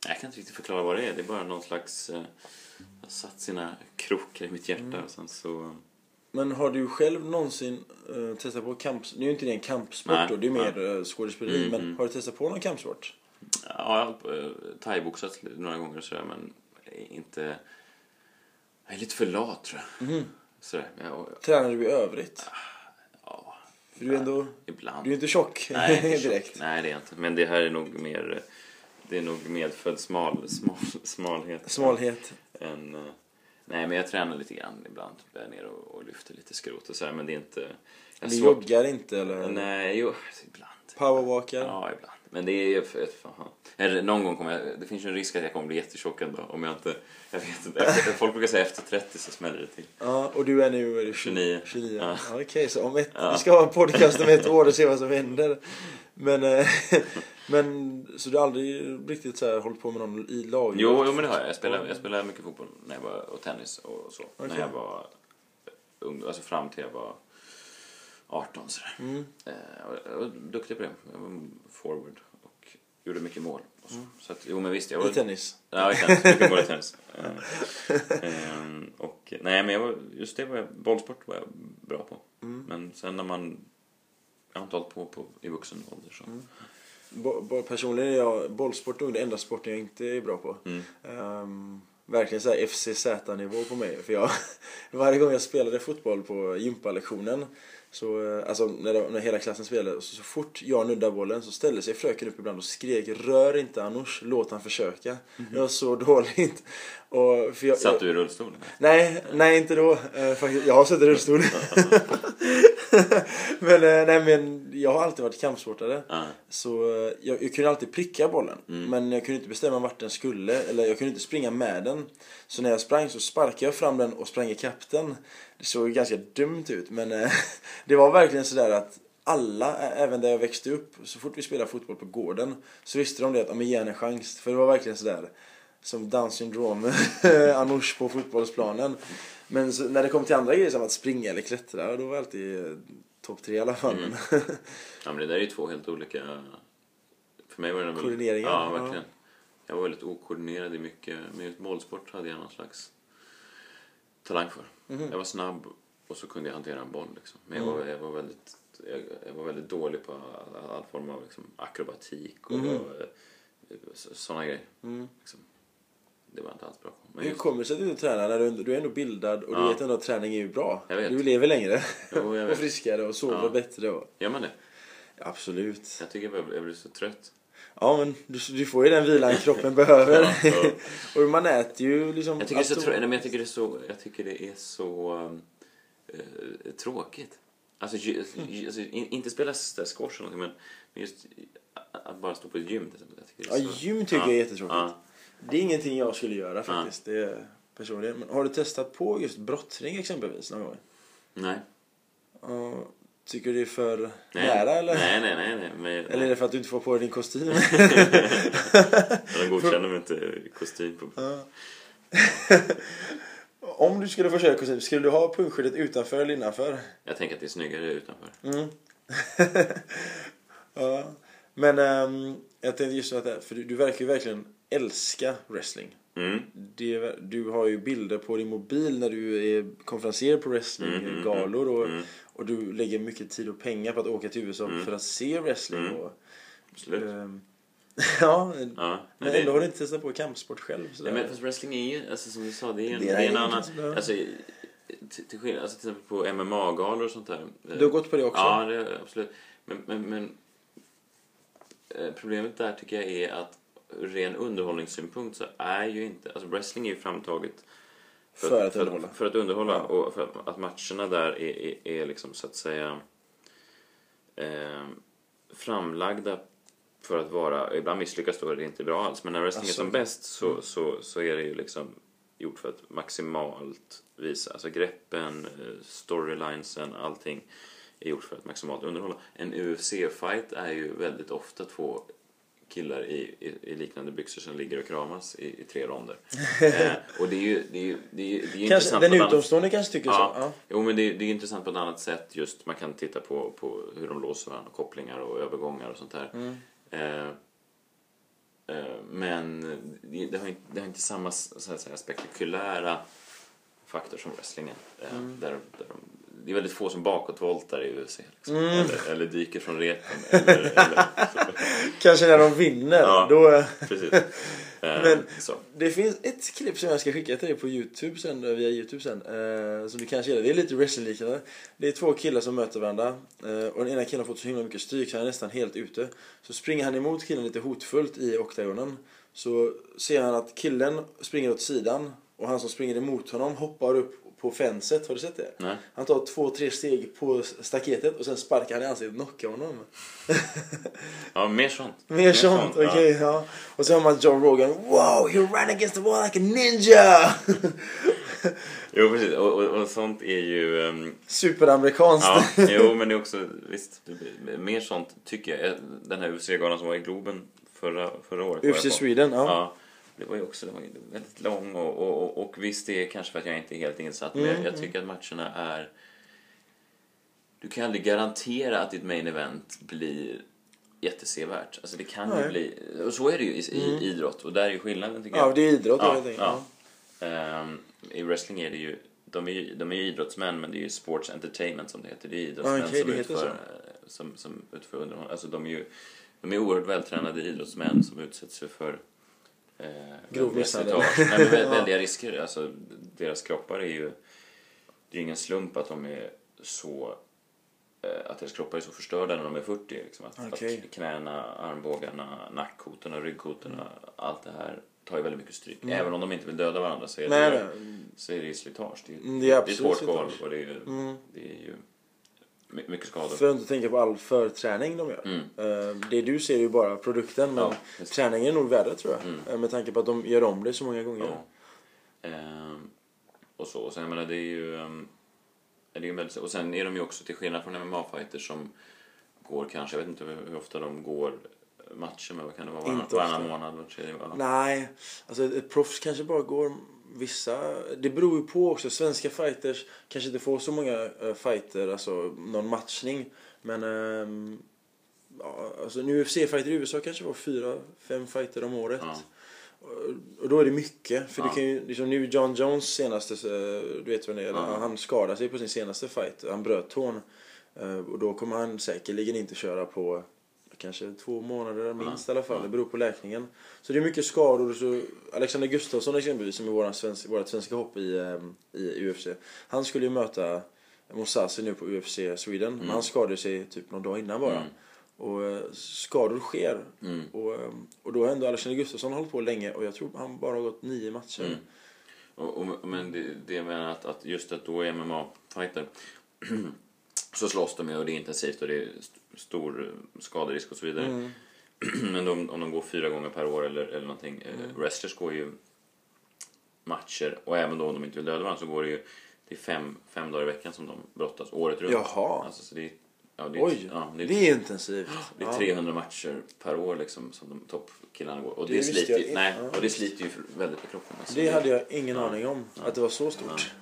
S2: jag kan inte riktigt förklara vad det är. Det är bara någon slags... Har satt sina krokar i mitt hjärta
S1: Mm.
S2: och sen så...
S1: Men har du själv någonsin uh, testat på kamp... Nu är ju inte det en kampsport
S2: Nej,
S1: då, det är mer uh, skådespeleri.
S2: Mm,
S1: men
S2: mm.
S1: har du testat på någon kampsport?
S2: Ja, jag har eh, thaiboxat några gånger och sådär men inte... Jag är lite för lat tror jag.
S1: Mhm.
S2: Sådär. Jag,
S1: Tränar du i övrigt?
S2: ja,
S1: För du är ändå...
S2: ibland.
S1: Du är inte tjock
S2: Nej, inte tjock.
S1: direkt.
S2: Nej, det är jag inte. Men det här är nog mer... Det är nog medfödd smal, smal, smalhet.
S1: Smalhet.
S2: Än, eh, nej, men jag tränar lite grann ibland. Jag är nere och, och lyfter lite skrot och så här, men det är inte... Jag
S1: Du joggar inte eller?
S2: Nej, jo, ibland.
S1: Powerwalkar?
S2: Ja, ibland. Men det är. Eller, någon gång kommer jag, det finns ju en risk att jag kommer bli jättetjock ändå om jag inte, jag vet inte. Efter, folk brukar säga efter 30 så smäller det till.
S1: Ja, och du är nu är det
S2: 29.
S1: 29.
S2: Ja.
S1: Ja. Okej, så om ett,
S2: Ja.
S1: vi ska ha en podcast om ett år och se vad som händer. Men, eh, men så du har aldrig riktigt så här hållit på med någon i lag?
S2: Jo, jo men det har jag. Jag spelade, jag spelade mycket fotboll när jag var, och tennis och så.
S1: Okej.
S2: När jag var ung, alltså fram till jag var 18 sådär.
S1: Mm.
S2: Eh, jag var duktig på det. Jag var forward och gjorde mycket mål. Och så. att, jo men visst, jag var...
S1: I tennis?
S2: Ja, i tennis. Mycket mål i tennis. Eh, ehm, och, nej, men jag var, just det var jag, bollsport var jag bra på.
S1: Mm.
S2: Men sen när man, jag har inte hållit på, på i vuxen ålder så.
S1: Mm. Bo, bo, personligen är jag bollsport nog den enda sporten jag inte är bra på.
S2: Mm.
S1: Ehm, verkligen så FCZ-nivå på mig. För jag, varje gång jag spelade fotboll på gympalektionen så, eh, alltså när, när hela klassen spelade, så, så fort jag nuddade bollen så ställde sig fröken upp ibland och skrek Rör inte Anoush, låt han försöka. Det var så dåligt. Och, för jag,
S2: Satt du i rullstol?
S1: Nej, nej inte då. Eh, faktiskt, jag har suttit i rullstol. men, eh, nej, men jag har alltid varit kampsportare.
S2: Ja.
S1: Så eh, jag, jag kunde alltid pricka bollen.
S2: Mm.
S1: Men jag kunde inte bestämma vart den skulle. Eller jag kunde inte springa med den. Så när jag sprang så sparkade jag fram den och sprang ikapp den. Det såg ganska dumt ut. Men eh, det var verkligen sådär att alla, även där jag växte upp, så fort vi spelade fotboll på gården så visste de det att, men ge en chans. För det var verkligen sådär som Down syndrom Anoush på fotbollsplanen. Men så, när det kom till andra grejer som att springa eller klättra, då var jag alltid eh, topp tre i alla fall.
S2: Mm. Ja, men det där är ju två helt olika... För mig var det.
S1: Koordineringar,
S2: Ja,
S1: ja.
S2: verkligen. Jag var väldigt okoordinerad i mycket. Men just bollsport hade jag någon slags talang för.
S1: Mhm.
S2: Jag var snabb och så kunde jag hantera en boll. Liksom. Men jag,
S1: Mm.
S2: var, jag, var väldigt, jag, jag var väldigt dålig på all, all form av liksom, akrobatik och
S1: Mhm.
S2: sådana grejer.
S1: Mm.
S2: Liksom. Det var inte alls bra. Men
S1: Hur
S2: just,
S1: kommer det sig att du inte tränar när du, du är ändå bildad och du
S2: Ja.
S1: vet ändå att träning är ju bra?
S2: Jag vet.
S1: Du lever längre
S2: Jo, jag
S1: och
S2: vet.
S1: friskare och sover
S2: Ja.
S1: bättre. Och...
S2: Gör man det?
S1: Absolut.
S2: Jag tycker jag blir, jag blir så trött.
S1: Ja men du, du får ju den vilan kroppen behöver.
S2: Ja, ja.
S1: och man äter ju liksom...
S2: Jag tycker, det är så, nej, men jag tycker det är så, jag tycker det är så eh, tråkigt. Alltså, ju, ju- alltså in, inte spela s- squash eller någonting, men men just att- att bara stå på ett gym till exempel. Jag tycker det
S1: Ja,
S2: är så,
S1: gym tycker jag är jättetråkigt.
S2: Ja.
S1: Det är ingenting jag skulle göra faktiskt. Det är personligen. Men har du testat på just brottning exempelvis någon gång?
S2: Nej.
S1: Ja, tycker du det är för
S2: nej.
S1: nära eller?
S2: Nej, nej, nej. nej, men,
S1: Eller är det för att du inte får på dig din kostym?
S2: De godkänner mig inte kostym på...
S1: Ja. Om du skulle få köra kostym, skulle du ha pungskyddet utanför eller innanför?
S2: Jag tänker att det är snyggare utanför.
S1: Mm. ja. Men ehm, jag tänkte just att det, för du, du verkar ju verkligen älska wrestling.
S2: Mm.
S1: Det, du har ju bilder på din mobil när du är konferenser på wrestlinggalor och,
S2: Mm.
S1: och du lägger mycket tid och pengar på att åka till USA för att se wrestling.
S2: Mm.
S1: Och, ehm, ja,
S2: Ja.
S1: men
S2: det-
S1: ändå har du inte testat på kampsport själv. Sådär.
S2: Nej, men fast wrestling är ju, alltså, som du sa, det är en,
S1: Det är
S2: en
S1: ju
S2: annan...
S1: ja.
S2: Alltså, till, till skillnad, alltså till exempel på MMA-galor och sånt där.
S1: du har gått på det också?
S2: Ja, det absolut. Men, men, men eh, problemet där tycker jag är att ren underhållningssynpunkt så är ju inte... Alltså wrestling är ju framtaget
S1: För att
S2: för,
S1: underhålla.
S2: För att underhålla
S1: Ja.
S2: och för att, att matcherna där är, är, är liksom så att säga eh, framlagda för att vara, ibland misslyckas då är det inte bra alls, men när wrestling
S1: Alltså,
S2: är som bäst så, så, så är det ju liksom gjort för att maximalt visa, alltså greppen, eh, storylinesen, allting är gjort för att maximalt underhålla. En UFC-fight är ju väldigt ofta två killar i, i, i liknande byxor som ligger och kramas i, i tre ronder. eh, och det är ju, det är ju, det är, ju- det är
S1: Kanske,
S2: intressant
S1: den
S2: annat-
S1: utomstående kanske tycker
S2: Ja.
S1: så. Ja.
S2: Jo, men det, det är intressant på ett annat sätt. Just Man kan titta på, på hur de låser varandra, kopplingar och övergångar och sånt där.
S1: Mm.
S2: Eh, eh, men det, det, har inte, det har inte samma så att säga, spektakulära faktor som wrestlingen. Eh,
S1: Mm.
S2: där, där de, det är väldigt få som bakåtvoltar i UFC. Liksom.
S1: Mm.
S2: Eller, eller dyker från repen. Eller, eller,
S1: Kanske när de vinner.
S2: Ja.
S1: Då,
S2: precis. Eh,
S1: Men-
S2: så.
S1: det finns ett klipp som jag ska skicka till dig på Youtube sen, eh, via Youtube sen. Eh, som du kanske gillar. Det är lite wrestlingliknande. Det är två killar som möter varandra. Eh, och den ena killen har fått så himla mycket stryk så han är nästan helt ute. Så springer han emot killen lite hotfullt i oktagonen. Så ser han att killen springer åt sidan. Och han som springer emot honom hoppar upp på fenset, har du sett det?
S2: Nej.
S1: Han tar två, tre steg på staketet och sen sparkar han i ansiktet och knockar honom.
S2: Ja, mer sånt.
S1: Mer sånt,
S2: ja.
S1: okej. ja. Och så har man John Rogan. Wow, he ran against the wall like a ninja!
S2: Jo, precis. Och, och, och sånt är ju... ehm,
S1: Superamerikanskt.
S2: Ja, jo, men det är också, visst, mer sånt tycker jag. Den här UFC-galan som var i Globen förra, förra året.
S1: UFC. Sweden, ja.
S2: Ja, det var ju också det var ju väldigt lång och, och, och, visst det är kanske för att jag inte är helt insatt men
S1: Mm,
S2: jag, jag tycker att matcherna är... Du kan aldrig garantera att ditt main event blir jättesevärt. Alltså det kan ju
S1: Nej.
S2: bli... Och så är det ju i, i idrott och där är ju skillnaden tycker
S1: Ja,
S2: jag.
S1: det är idrott
S2: Ja,
S1: helt enkelt.
S2: ja. Ehm, I wrestling är det ju, de är ju, de är ju idrottsmän men det är ju sports entertainment som det heter. Det är idrottsmän
S1: Ja, okej,
S2: som, utför, som, som utför underhållning. Alltså de är ju de är oerhört vältränade idrottsmän som utsätts för eh,
S1: Grov misshandel.
S2: Nej, men väldiga risker. Alltså, deras kroppar är ju... Det är ingen slump att de är så... Eh, att deras kroppar är så förstörda när de är 40. Liksom. Att,
S1: Okej.
S2: att knäna, armbågarna, nackkotorna, ryggkotorna, allt det här tar ju väldigt mycket stryk.
S1: Mm.
S2: Även om de inte vill döda varandra så är
S1: Nej,
S2: det, så är det ju slitage. Det är,
S1: Mm,
S2: det
S1: det är
S2: är ett hårt golv och det är, ju-
S1: Mm.
S2: det är ju mycket skador.
S1: För att inte tänka på all förträning de gör.
S2: Mm.
S1: Eh, Det du ser är ju bara produkten men
S2: Ja, det.
S1: träningen är nog värre tror jag.
S2: Mm.
S1: Eh, Med tanke på att de gör om det så många gånger.
S2: Ja. Ehm, och så. Och sen, jag menar, det är ju... ehm, det är ju väldigt, och sen är de ju också, till skillnad från MMA-fighters som går kanske, jag vet inte hur, ofta de går matcher med, vad kan det vara, varann, varannan månad, var tredje månad?
S1: Nej, alltså ett proffs kanske bara går vissa... Det beror ju på också. Svenska fighters kanske inte får så många uh, fighter, alltså någon matchning. Men ehm, ja, alltså en UFC-fighter i USA kanske var fyra, fem fighter om året.
S2: Ja.
S1: Och- Och då är det mycket. För
S2: Ja.
S1: du kan ju, liksom nu John Jones senaste, eh, du vet vem det är,
S2: Ja.
S1: han skadade sig på sin senaste fight. Han bröt tån. Eh, Och då kommer han säkerligen inte köra på kanske två månader minst i alla fall.
S2: Ja.
S1: Det beror på läkningen. Så det är mycket skador. Så Alexander Gustafsson exempelvis, som är våran svensk, svenska hopp i, eh, i UFC. Han skulle ju möta Mousasi nu på UFC Sweden. Men han skadade sig typ någon dag innan bara.
S2: Mm.
S1: Och eh, skador sker.
S2: Mm.
S1: Och, eh, och då har ändå Alexander Gustafsson hållit på länge och jag tror han bara har gått nio matcher.
S2: Mm. Och, och, men det, det jag menar att, att just att då är MMA-fighter så slåss de ju och det är intensivt och det är stor eh, skaderisk och så vidare.
S1: Mm.
S2: Men de, om de går fyra gånger per år eller, eller någonting. Mm. Wrestlers går ju matcher och även då om de inte vill döda varandra så går det ju det är fem, fem dagar i veckan som de brottas året runt.
S1: Jaha.
S2: Alltså, så det är, ja, det är,
S1: Oj,
S2: ja, det är,
S1: det är intensivt.
S2: det är
S1: Ja.
S2: 300 matcher per år liksom som de toppkillarna går. Och
S1: Det
S2: det, sliter, ju, nej,
S1: Ja.
S2: och det sliter ju väldigt på kroppen. Alltså,
S1: Det hade jag ingen
S2: Ja.
S1: aning om, att det var så stort.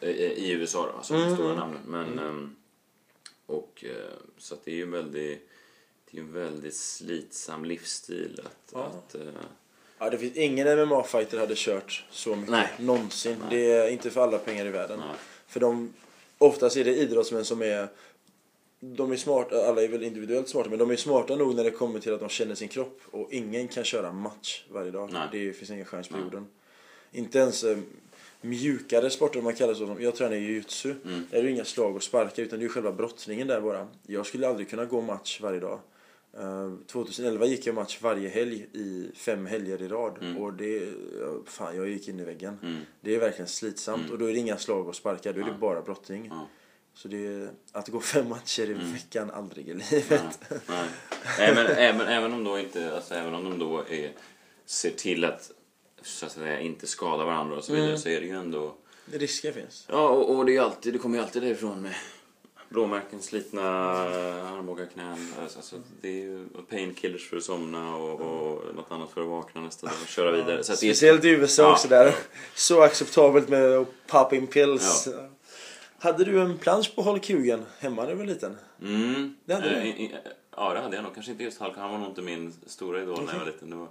S2: I- USA då, alltså de
S1: Mm,
S2: stora
S1: mm.
S2: namnen. Men, ehm, och, eh, så det är ju en väldigt, det är en väldigt slitsam livsstil att,
S1: Ja.
S2: att eh,
S1: Ja, det finns ingen MMA-fighter hade kört så mycket
S2: Nej.
S1: någonsin.
S2: Nej.
S1: Det är inte för alla pengar i världen.
S2: nej.
S1: För de, oftast är det idrottsmän som är de är smarta, alla är väl individuellt smarta, men de är smarta nog när det kommer till att de känner sin kropp. Och ingen kan köra match varje dag.
S2: Nej.
S1: Det finns ingen chans på jorden. Inte ens eh, mjukare sporter, om man kallar det så. Jag tränar jujutsu.
S2: Mm.
S1: Där är det inga slag och sparkar, utan det är själva brottningen där bara. Jag skulle aldrig kunna gå match varje dag. Eh, 2011 gick jag match varje helg i fem helger i rad.
S2: Mm.
S1: Och det, fan jag gick in i väggen.
S2: Mm.
S1: Det är verkligen slitsamt
S2: Mm.
S1: och då är det inga slag och sparkar, då är det bara brottning. Så det är, att gå fem matcher i
S2: Mm.
S1: veckan, aldrig i livet.
S2: Nej, nej. men även, även om då inte, alltså även om de då är, ser till att så att säga inte skada varandra och så vidare
S1: Mm.
S2: så är det ju ändå
S1: Risker finns.
S2: Ja, och, och det, är alltid, det kommer ju alltid därifrån med blåmärken, slitna armbågar, knän. Alltså, det är ju painkillers för att somna och, och något annat för att vakna nästa dag och köra vidare. Så det
S1: Speciellt i USA
S2: Ja.
S1: också där. Så acceptabelt med att pop in pills. Hade du en plansch på Hulk Hogan hemma när du var liten?
S2: mm,
S1: Det hade
S2: eh,
S1: du?
S2: i- Ja, det hade jag nog. Kanske inte just Hulk. Han var nog inte min stora idol när jag var liten. Det var,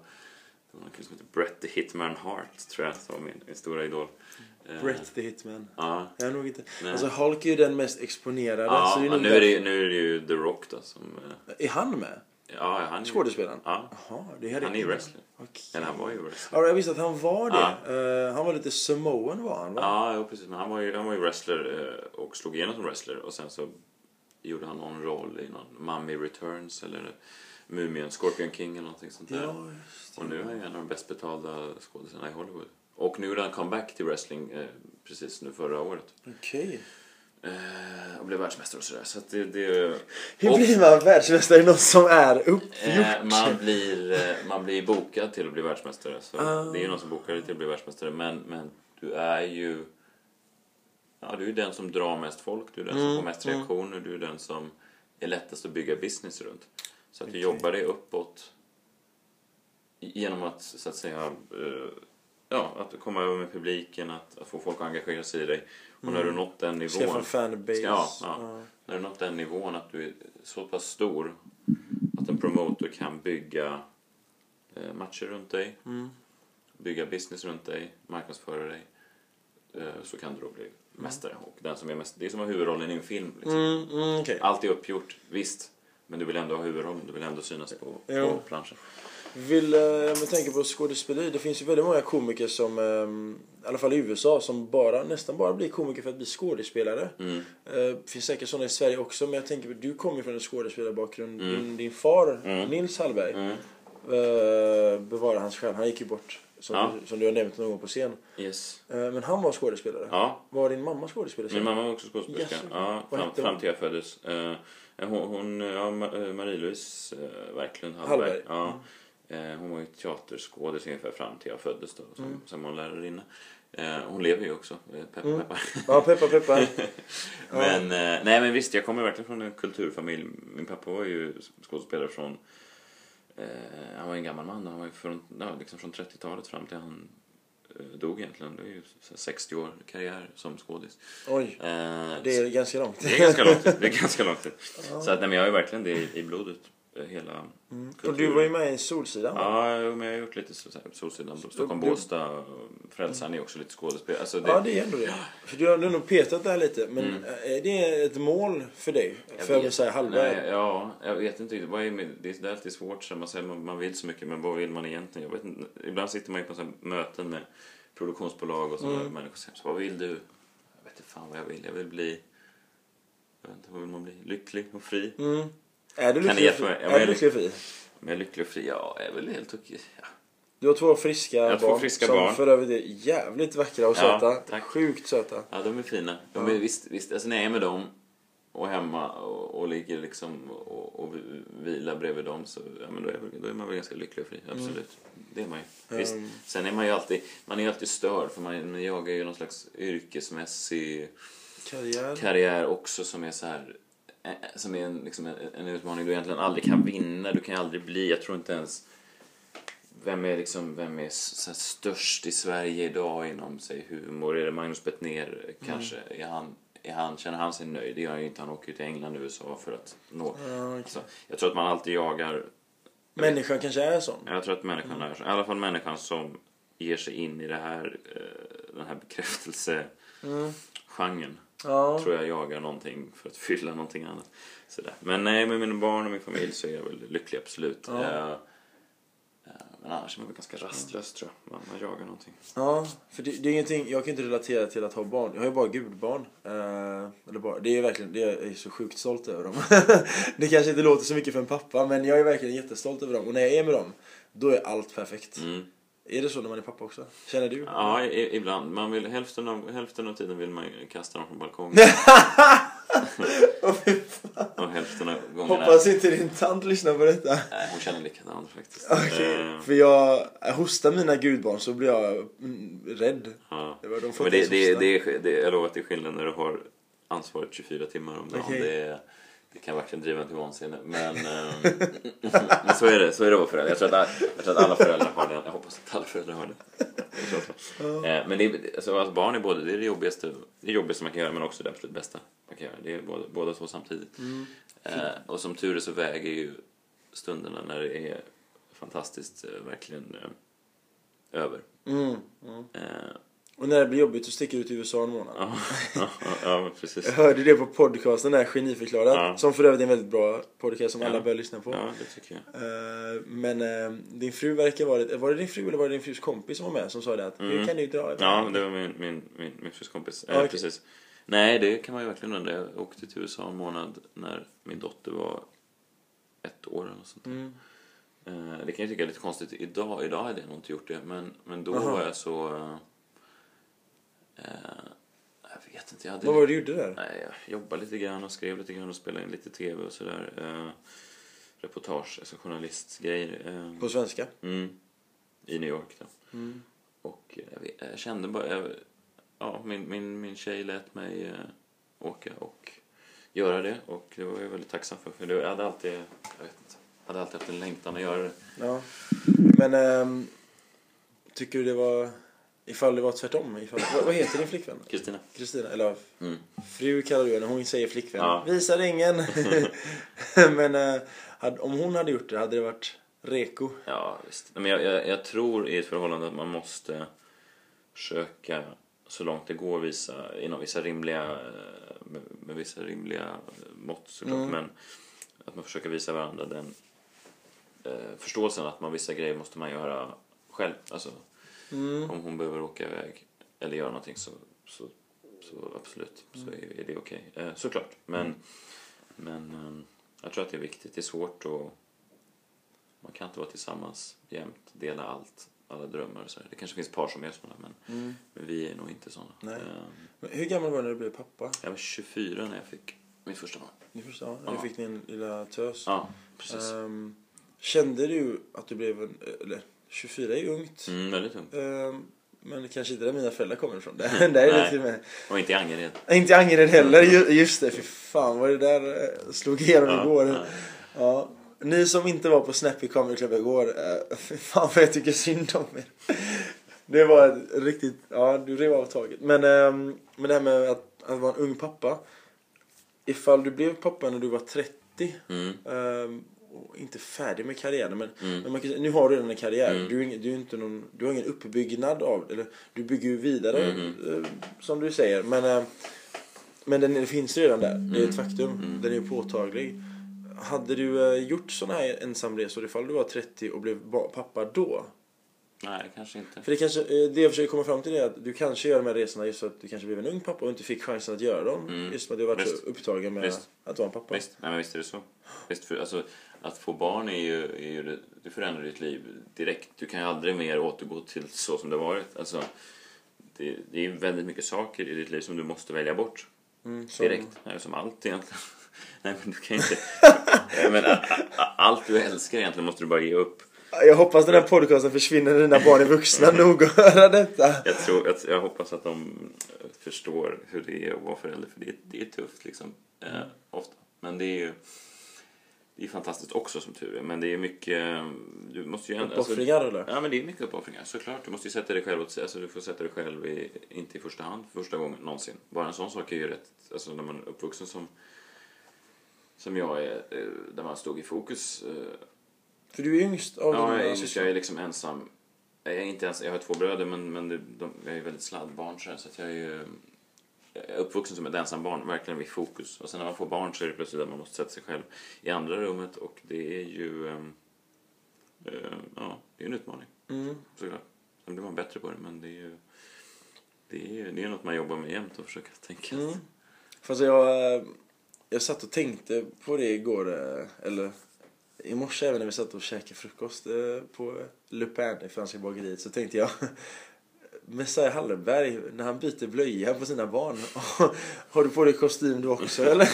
S2: det var kille som hette Bret the Hitman Hart, tror jag, som var min, min stora idol. Eh,
S1: Brett the Hitman.
S2: Ja.
S1: Jag är nog inte.
S2: Nej.
S1: Alltså Hulk är ju den mest exponerade.
S2: Ja,
S1: så det är
S2: nu, är det,
S1: därför-
S2: nu är det ju The Rock då som... eh,
S1: Är han med?
S2: Ja, han ju-
S1: Skådespelaren?
S2: Ja,
S1: Jaha, det hade
S2: han är ju wrestler.
S1: Okej.
S2: Eller han var ju wrestler.
S1: Ja, jag visste att han var det.
S2: Ja.
S1: Eh, han var lite Samoan var han va?
S2: Ja, jo, precis. Men han var ju, han var ju wrestler och slog igenom som wrestler. Och sen så gjorde han någon roll i någon Mummy Returns eller Mumien, Scorpion King eller någonting sånt där.
S1: Ja,
S2: och nu är han en av de bäst betalda skådespelarna i Hollywood. Och nu gjorde han comeback till wrestling eh, precis nu förra året.
S1: Okej.
S2: Eh, och blev världsmästare och sådär. Så att det, det,
S1: Hur
S2: och,
S1: blir man världsmästare i något som är uppgjort?
S2: eh, man, blir, eh, man blir bokad till att bli världsmästare. Så
S1: Ah.
S2: Det är ju någon som bokar dig till att bli världsmästare. Men, men du är ju... Ja, du är den som drar mest folk. Du är den som
S1: Mm,
S2: får mest
S1: mm.
S2: reaktioner. Du är den som är lättast att bygga business runt. Så att du
S1: Okej.
S2: jobbar dig uppåt genom att så att säga eh, ja, att komma över med publiken, att, att få folk att engagera sig i dig. Och när du nått den nivån
S1: Skaffa en fanbase.
S2: Ja, ja. när du nått den nivån att du är så pass stor att en promoter kan bygga eh, matcher runt dig,
S1: Mm.
S2: bygga business runt dig, marknadsföra dig, eh, så kan du då bli mästare. Och den som är mest, det är som att ha huvudrollen i en film. Liksom.
S1: Mm, mm, okej.
S2: Allt är uppgjort, visst. Men du vill ändå ha huvudrollen, du vill ändå synas på,
S1: Jo.
S2: på planschen.
S1: Vill, eh, med tanke på skådespeleri, det finns ju väldigt många komiker som, eh, i alla fall i USA, som bara, nästan bara blir komiker för att bli skådespelare.
S2: Mm.
S1: Eh, finns säkert sådana i Sverige också, men jag tänker du kommer från en skådespelarbakgrund.
S2: Mm.
S1: Din, din far,
S2: Mm.
S1: Nils Hallberg,
S2: Mm.
S1: eh, bevara hans själ, han gick ju bort. Som,
S2: Ja.
S1: du, som du har nämnt någon gång på scen.
S2: Yes.
S1: Eh, men han var skådespelare.
S2: Ja,
S1: Var din mamma skådespelare?
S2: Min mamma var också skådespelerska.
S1: Yes.
S2: Ja, fram, fram till jag föddes. Eh, hon, hon, ja, Ma- eh, Marie-Louise eh, Verklund Hallberg.
S1: Hallberg.
S2: Ja. Eh, hon var ju teaterskådis ungefär fram till jag föddes då, som,
S1: Mm.
S2: som hon lärarinna. Eh, hon lever ju också, eh, peppar
S1: Mm.
S2: peppar.
S1: Ja, peppar peppar. Ja.
S2: Men, eh, nej men visst, jag kommer verkligen från en kulturfamilj. Min pappa var ju skådespelare från, eh, han var en gammal man, han var från, ja, liksom från 30-talet fram till han eh, dog egentligen. Det är ju så här 60 år karriär som skådis.
S1: Oj,
S2: Eh,
S1: det är ganska långt.
S2: det är ganska långt. Det är ganska långt. Så att, nej, men jag har ju verkligen det i, i blodet. Eh, Hela
S1: Mm. Och du var ju med i Solsidan va?
S2: Ja, men jag har gjort lite så, så här, Solsidan, Stockholm,
S1: du-
S2: Båstad, Frälsaren är också lite skådespelare. Alltså det,
S1: Ja, det är ändå det. För du har, nog petat där lite, men
S2: Mm.
S1: är det ett mål för dig?
S2: Jag
S1: För
S2: vet-
S1: Messiah Hallberg?
S2: Nej, ja, jag vet inte riktigt. Vad är, med- det är alltid svårt. Så man, säger, man, vill så mycket, men vad vill man egentligen? Jag vet inte. Ibland sitter man ju på så möten med produktionsbolag och sådana
S1: Mm.
S2: människor och säger vad vill du? Jag vet inte fan vad jag vill. Jag vill bli... Jag vet inte, vad vill man bli? Lycklig och fri?
S1: Mm. Är du lycklig och fri?
S2: Ja,
S1: Är du
S2: jag-
S1: lycklig och fri?
S2: Men jag är lycklig och fri? Ja, jag är väl helt okej. Ja.
S1: Du har två friska
S2: två
S1: barn
S2: friska
S1: som
S2: barn.
S1: för övrigt är jävligt vackra och
S2: Ja,
S1: söta.
S2: tack.
S1: Sjukt söta.
S2: Ja, de är fina. De
S1: Ja.
S2: är, visst, visst, alltså när jag är med dem och hemma och, och ligger liksom och, och vilar bredvid dem så ja, men då, är, då är man väl ganska lycklig och fri. Absolut. Det är man ju. Visst.
S1: Mm.
S2: Sen är man ju alltid, man är alltid störd för man, jagar ju någon slags yrkesmässig
S1: Karriär.
S2: karriär också som är så här som är en, liksom en, en utmaning du egentligen aldrig kan vinna. Du kan aldrig bli, jag tror inte ens vem är, liksom, vem är störst i Sverige idag inom sig humor? Är det Magnus Bettner kanske? Är han, är han, känner han sig nöjd? Det gör han ju inte. Han åker ju till England och USA för att nå.
S1: Ja, okej.
S2: Så, jag tror att man alltid jagar
S1: Människan kanske är sån.
S2: jag tror att människan är så. I alla fall människan som ger sig in i det här, eh, den här bekräftelsegenren.
S1: Mm. Ja.
S2: Tror jag jagar någonting för att fylla någonting annat. Sådär. Men nej, med mina barn och min familj så är jag väl lycklig, absolut.
S1: Ja.
S2: Eh, eh, men annars är man ganska rastlös tror jag. Man, man jagar någonting.
S1: Ja, för det, det är ingenting, jag kan inte relatera till att ha barn. Jag har ju bara gudbarn. Eh, eller bara, det är verkligen, det är, jag är så sjukt stolt över dem. det kanske inte låter så mycket för en pappa, men jag är verkligen jättestolt över dem. Och när jag är med dem, då är allt perfekt.
S2: Mm.
S1: Är det så när man är pappa också? Känner du?
S2: Ja, i, ibland. Man vill, hälften, av, hälften av tiden vill man kasta dem från balkongen. och hälften av gångerna...
S1: Hoppas inte din tant lyssnar på detta.
S2: Nej, hon känner likadant faktiskt.
S1: Okej,
S2: Eh,
S1: för jag hostar mina gudbarn så blir jag mm, rädd.
S2: ja.
S1: Det var- de
S2: Men det, det, det, är- det, jag lovar att det är skillnad när du har ansvaret 24 timmar om dagen. Det, det kan verkligen driva en till vansinne. Men, ehm, men så är det. Så är det att vara förälder. Jag tror, att, jag tror att alla föräldrar har det. Jag hoppas att alla föräldrar har det. Eh, Men det, är- alltså, att barn är både det, är det, jobbigaste, det jobbigaste man kan göra men också det absolut bästa man kan göra. Det är båda, båda två samtidigt.
S1: Mm.
S2: Eh, och som tur är så väger ju stunderna när det är fantastiskt eh, verkligen över.
S1: Mm. Och när det blir jobbigt så sticker du till USA en månad.
S2: ja, ja, ja, precis.
S1: Jag hörde det på podcasten där, Geniförklarat.
S2: Ja.
S1: Som för övrigt är en väldigt bra podcast som
S2: Ja.
S1: alla bör lyssna på.
S2: Ja, det tycker jag.
S1: Eh, Men eh, din fru verkar vara, var det din fru eller var det din frus kompis som var med som sa det att nu
S2: Mm.
S1: kan du dra
S2: Ja, det var min, min, min, min frus kompis. Eh,
S1: Ja, okej.
S2: Precis. Nej, det kan man ju verkligen undra. Jag åkte till USA en månad när min dotter var ett år eller något sånt.
S1: Mm.
S2: Det kan jag tycka är lite konstigt idag. Idag hade jag nog inte gjort det. Men, men då
S1: Aha.
S2: var jag så... eh, jag vet inte. Jag hade
S1: Vad var det du gjorde där?
S2: Nej, jag jobbade lite grann och skrev lite grann och spelade in lite tv och sådär. Eh, reportage, alltså journalistgrejer. Eh,
S1: På svenska?
S2: mm, I New York då.
S1: Mm.
S2: Och jag, vet, jag kände bara... Jag, ja, min, min, min tjej lät mig eh, åka och göra det. Och det var jag väldigt tacksam för. För det, jag hade alltid... Jag vet inte, jag hade alltid haft en längtan att göra det.
S1: Ja. Men ehm, tycker du det var... Ifall det var tvärtom? Ifall, vad, vad heter din flickvän?
S2: Kristina?
S1: Kristina? Eller
S2: Mm.
S1: fru kallar du henne, hon säger flickvän.
S2: Ja.
S1: Visa ringen! Men eh, hade, om hon hade gjort det, hade det varit reko?
S2: Ja, visst. Men jag, jag, jag tror i ett förhållande att man måste försöka så långt det går visa inom vissa rimliga, eh, med, med vissa rimliga mått såklart.
S1: Mm.
S2: Men att man försöker visa varandra den eh, förståelsen att man vissa grejer måste man göra själv. Alltså
S1: Mm.
S2: om hon behöver åka iväg eller göra någonting så, så, så absolut, så
S1: Mm.
S2: är, är det okej. Eh, såklart. Men, men eh, jag tror att det är viktigt. Det är svårt att... Man kan inte vara tillsammans jämt, dela allt, alla drömmar och så. Det kanske finns par som är sådana, men,
S1: Mm.
S2: men vi är nog inte sådana.
S1: Nej.
S2: Eh,
S1: Men hur gammal var du när du blev pappa?
S2: jag var 24 när jag fick mitt första barn.
S1: Ni förstår, ja.
S2: Ja.
S1: Du fick din lilla tös.
S2: Ja, precis.
S1: Ehm, kände du att du blev en... Eller, 24 är ungt.
S2: Mm, väldigt ung.
S1: Ehm, men kanske inte där mina föräldrar kommer ifrån. Där, där är det
S2: Nej.
S1: till med.
S2: Och inte i Angered.
S1: Inte i Angered heller, ju- just det. Fy fan vad det där eh, slog igenom
S2: Ja,
S1: igår.
S2: ja.
S1: Ja. Ni som inte var på Snappy Comedy Club igår, eh, fy fan vad jag tycker synd om er. Det var ett riktigt, ja du rev av taget. Men, ehm, men det här med att, att vara en ung pappa. Ifall du blev pappa när du var 30
S2: Mm,
S1: och inte färdig med karriären men,
S2: Mm.
S1: men man kan, nu har du redan en karriär.
S2: Mm.
S1: Du, är du, är inte någon, du har ingen uppbyggnad av eller du bygger ju vidare
S2: Mm.
S1: eh, som du säger. Men, eh, men den, den finns redan där, det är ett faktum.
S2: Mm.
S1: Den är ju påtaglig. Hade du eh, gjort sådana här ensamresor ifall du var 30 och blev pappa då?
S2: Nej, kanske inte.
S1: För det, kanske, eh, det jag försöker komma fram till är att du kanske gör de här resorna just för att du kanske blev en ung pappa och inte fick chansen att göra dem.
S2: Mm.
S1: Just för att du har varit
S2: Visst.
S1: så upptagen med
S2: Visst.
S1: att vara en pappa.
S2: Visst, nej, men visst är det så. Visst, för, alltså, att få barn är ju, är ju det, det förändrar ditt liv direkt. Du kan ju aldrig mer återgå till så som det varit. Alltså, det, det är väldigt mycket saker i ditt liv som du måste välja bort
S1: Mm, som-
S2: direkt. Nej, som allt egentligen. Nej, men du kan ju inte... Men, allt du älskar egentligen måste du bara ge upp.
S1: Jag hoppas den här podcasten försvinner när dina barn är vuxna nog att höra detta.
S2: Jag, tror, att, jag hoppas att de förstår hur det är att vara förälder, för det, det är tufft liksom, eh, ofta. Men det är ju det är fantastiskt också som tur är, men det är mycket... Du måste ju... ändå-
S1: Uppoffringar eller?
S2: Ja, men det är mycket uppoffringar, såklart. Du måste ju sätta dig själv åt alltså, du får sätta dig själv i, inte i första hand, första gången någonsin. Bara en sån sak är ju rätt, alltså när man är uppvuxen som, som jag är, eh, där man stod i fokus.
S1: För du är yngst av
S2: Ja,
S1: dina
S2: jag är, yngst,
S1: syskon.
S2: jag är liksom ensam. Jag är inte ens, jag har två bröder men, men de, de, jag är väldigt sladdbarn så, att jag är ju jag är uppvuxen som ett ensambarn, verkligen vid fokus. Och sen när man får barn så är det plötsligt att man måste sätta sig själv i andra rummet och det är ju, ehm, eh, ja, det är en utmaning
S1: Mm.
S2: såklart. Sen blir man bättre på det men det är ju, det är, det är något man jobbar med jämt och försöker tänka.
S1: Mm. Fast jag, eh, jag satt och tänkte på det igår, eh, eller i morse även när vi satt och käkade frukost eh, på Le Pen i Franska bageriet så tänkte jag Messiah Hallenberg, när han byter blöja på sina barn. Har du på dig kostym du också eller?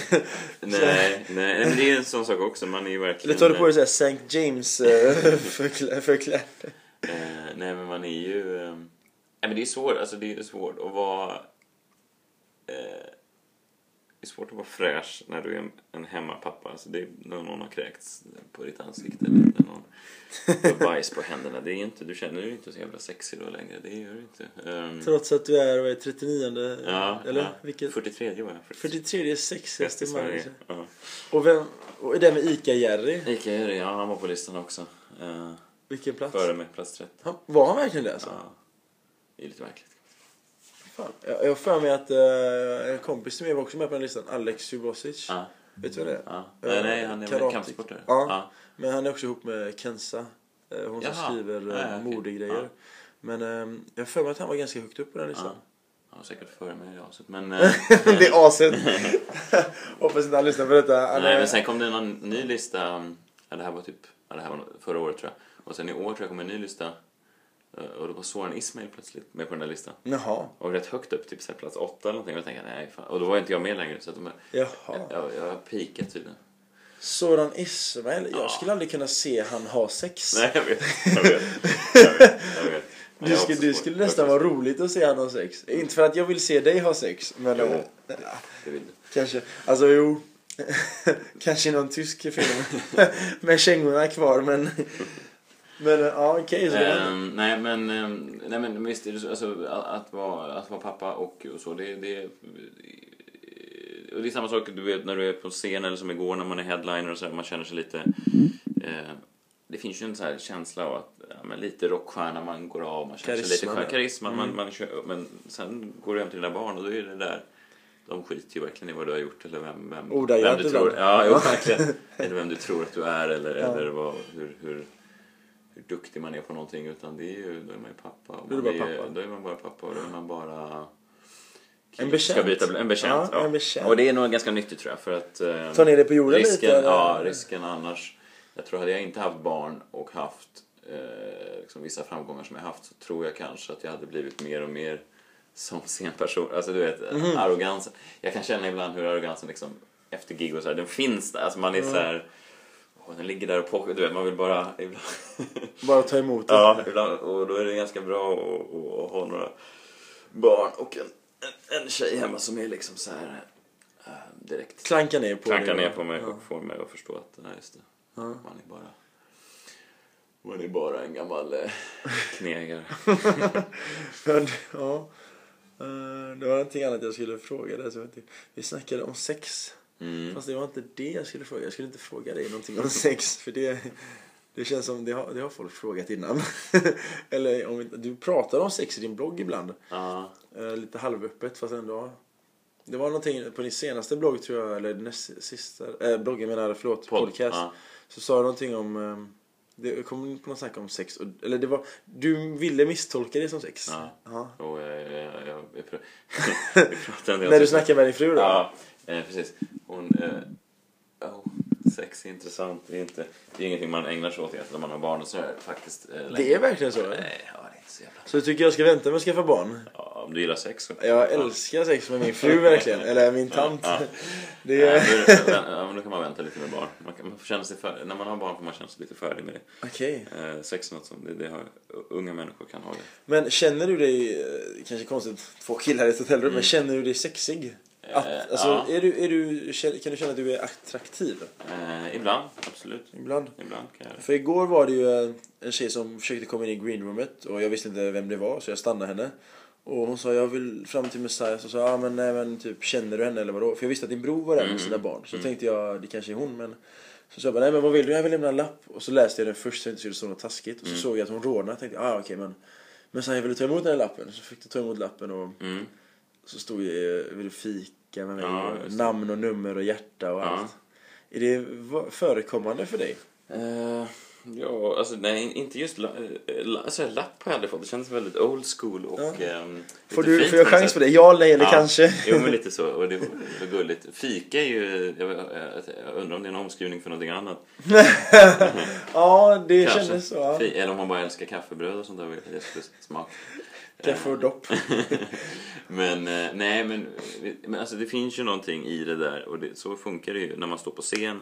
S2: Nej, nej, men det är en sån sak också. Man är ju verkligen...
S1: Eller tar du på dig såhär St. James eh, förklä-?
S2: Eh, nej men man är ju... Nej men det är svårt, alltså det är svårt att vara... Eh, är svårt att vara fräsch när du är en, hemmapappa. Alltså det är när någon har kräkts på ditt ansikte eller när någon har bajs på händerna. Det är inte, du känner dig inte så jävla sexig då längre. Det gör du inte. Ehm,
S1: Trots att du är, vad är det, 39
S2: ja,
S1: eller
S2: ja,
S1: vilket?
S2: 43 var jag.
S1: 43 sexigaste
S2: i
S1: man.
S2: Sverige. Ja.
S1: Och vem, och det med Ica-Jerry,
S2: Ica Jerry, ja han var på listan också. Eh,
S1: vilken plats?
S2: före mig, plats 30.
S1: Han, var han verkligen det alltså?
S2: Ja. Det är lite märkligt.
S1: Fan. Jag har för mig att eh, en kompis till mig var också med på den listan, Alex Subosic.
S2: Ja,
S1: Vet du vem det är?
S2: ja. Nej, nej, han är väl kampsportare.
S1: Ja.
S2: Ja.
S1: Men han är också ihop med Kensa. eh, Hon som
S2: Jaha.
S1: skriver
S2: ja,
S1: eh,
S2: okej.
S1: modegrejer. Men eh, jag har för mig att han var ganska högt upp på den listan.
S2: Han var säkert före mig i aset. Men,
S1: det är aset. Hoppas inte han lyssnar på detta. Han
S2: nej, men sen kom det någon ny lista. Ja, det här var typ ja, det här var förra året tror jag. Och sen i år tror jag kom en ny lista. Eh, Och då var Soran Ismail plötsligt med på den där listan.
S1: Jaha.
S2: Och rätt högt upp, typ så plats åtta eller någonting. Och jag tänkte, nej fan. Och då var inte jag med längre. Så att de,
S1: Jaha.
S2: jag, jag har peakat tydligen.
S1: Soran Ismail, jag skulle aldrig kunna se han ha sex.
S2: Nej, jag vet. Jag vet. Jag vet. Jag vet. Men
S1: Du
S2: jag har
S1: skulle,
S2: också
S1: det skulle
S2: jag har
S1: nästan vara roligt att se han ha sex. Inte för att jag vill se dig ha sex, men
S2: Jo.
S1: eh,
S2: svårt- Det vill du.
S1: kanske. Alltså jo. kanske någon tysk film. Med kängorna kvar, men... Men eh, ja, okej. var-
S2: Ehm, nej, men, ehm, nej men visst, alltså, att, vara, att vara pappa och, och så, det, det, och det är samma sak du vet när du är på scen eller som igår när man är headliner och så här, man känner sig lite eh, det finns ju en så här känsla av att ja, lite rockstjärna man går av, man känner sig lite
S1: Karisma,
S2: skön, karisma, man,
S1: Mm.
S2: man kör, men sen går du hem till dina barn och då är det där de skiter ju verkligen i vad du har gjort eller vem, vem, vem du tror, ja, jo, verkligen. eller vem du tror att du är eller,
S1: Ja.
S2: eller vad, hur, hur, hur duktig man är på någonting utan det är ju, då är man ju pappa. Och
S1: Då är
S2: man
S1: du bara pappa.
S2: Då är man bara pappa och då är man bara...
S1: En bekänt.
S2: Ska byta, en bekänt,
S1: Ja,
S2: ja.
S1: en bekänt.
S2: Och det är nog ganska nyttigt tror jag för att... eh,
S1: Ta ner det på jorden
S2: risken,
S1: lite? eller?
S2: Ja, risken annars. Jag tror hade jag inte haft barn och haft eh, liksom vissa framgångar som jag haft så tror jag kanske att jag hade blivit mer och mer som scenperson. Alltså du vet,
S1: Mhm.
S2: arrogansen. Jag kan känna ibland hur arrogansen liksom efter gig och så här, den finns där. Alltså man är så här... åh, den ligger där och pockar, du vet, man vill bara... Ibland,
S1: Bara ta emot det.
S2: ja, ibland, och då är det ganska bra att, ha några barn och en, en, en tjej hemma som är liksom så här eh, direkt
S1: Klanka ner på
S2: klankar ner på mig
S1: Ja.
S2: och får mig att förstå att nej, just det.
S1: Ja.
S2: Man är bara man är bara en gammal eh, knegare.
S1: Ja. Eh, Det var någonting annat jag skulle fråga dig. Vi snackade om sex.
S2: Mm.
S1: Fast det var inte det jag skulle fråga. Jag skulle inte fråga dig någonting om sex. För det, det känns som det har, det har folk frågat innan. Eller om du pratar om sex i din blogg ibland.
S2: Ja.
S1: Eh, Lite halvöppet fast ändå. Det var någonting på din senaste blogg tror jag. Eller näst sista. Äh, bloggen menar förlåt.
S2: Podd,
S1: podcast.
S2: ja.
S1: Så sa du någonting om. eh, Det kom på något snack om sex. Och, eller det var. Du ville misstolka det som sex.
S2: Ja.
S1: Ja.
S2: Och jag, jag, jag, vi pratade en del om
S1: När du
S2: sex.
S1: snackar med din fru då?
S2: Ja, eh, precis. Hon, eh, oh, sex är intressant. Det är, inte, det är ingenting man ägnar sig åt egentligen när man har barn och sådär faktiskt. Eh.
S1: Det är verkligen så?
S2: Nej, ja, det är inte så jävla...
S1: Så du tycker jag ska vänta med att skaffa barn?
S2: Ja, om du gillar sex så...
S1: Jag älskar sex med min fru verkligen. Eller min tant.
S2: Ja.
S1: Det
S2: Ja,
S1: är...
S2: då, ja, men då kan man vänta lite med barn. Man kan, man får känna sig för, när man har barn får man känna sig lite färdig med det.
S1: Okej.
S2: Eh, sex är något som det, det har, unga människor kan ha det.
S1: Men känner du dig, eh, kanske konstigt, två killar i ett hotellrum, men känner du dig sexig? Att,
S2: Eh,
S1: alltså,
S2: ja.
S1: är du, är du, kan du känna att du är attraktiv?
S2: Eh, ibland, absolut.
S1: Ibland.
S2: Ibland kan jag.
S1: För igår var det ju en tjej som försökte komma in i greenroomet och jag visste inte vem det var så jag stannade henne. Och hon sa jag vill fram till Messiah och sa ja men nej men typ känner du henne eller vadå? För jag visste att din bror var där med
S2: Mm,
S1: sina barn. Så
S2: mm.
S1: tänkte jag det kanske är hon men så sa jag bara nej men vad vill du? Jag vill lämna en lapp. Och så läste jag den först så det inte skulle stå något taskigt. Och så
S2: Mm.
S1: såg jag att hon rådnade. Jag tänkte ah okej men Messiah vill du ta emot den här lappen? Så fick du ta emot lappen och
S2: Mm.
S1: Så stod det vill du fika med mig?
S2: Ja,
S1: namn och nummer och hjärta och
S2: Ja.
S1: allt. Är det förekommande för dig?
S2: Eh, ja, alltså nej, inte just la, eh, la, alltså, lapp har jag aldrig fått. Det känns väldigt old school och...
S1: Ja.
S2: ehm,
S1: Får, du,
S2: fint
S1: får jag chans på det? Ja, nej eller
S2: Ja.
S1: kanske?
S2: Jo, men lite så. Och det var gulligt. Fika är ju... Jag, jag, undrar om det är en omskrivning för någonting annat.
S1: ja, det
S2: Kanske.
S1: kändes så. Ja.
S2: Eller om man bara älskar kaffebröd och sånt där. Smak.
S1: Kaffe och dopp.
S2: Men eh, nej, men, men alltså, det finns ju någonting i det där och det, så funkar det ju när man står på scen.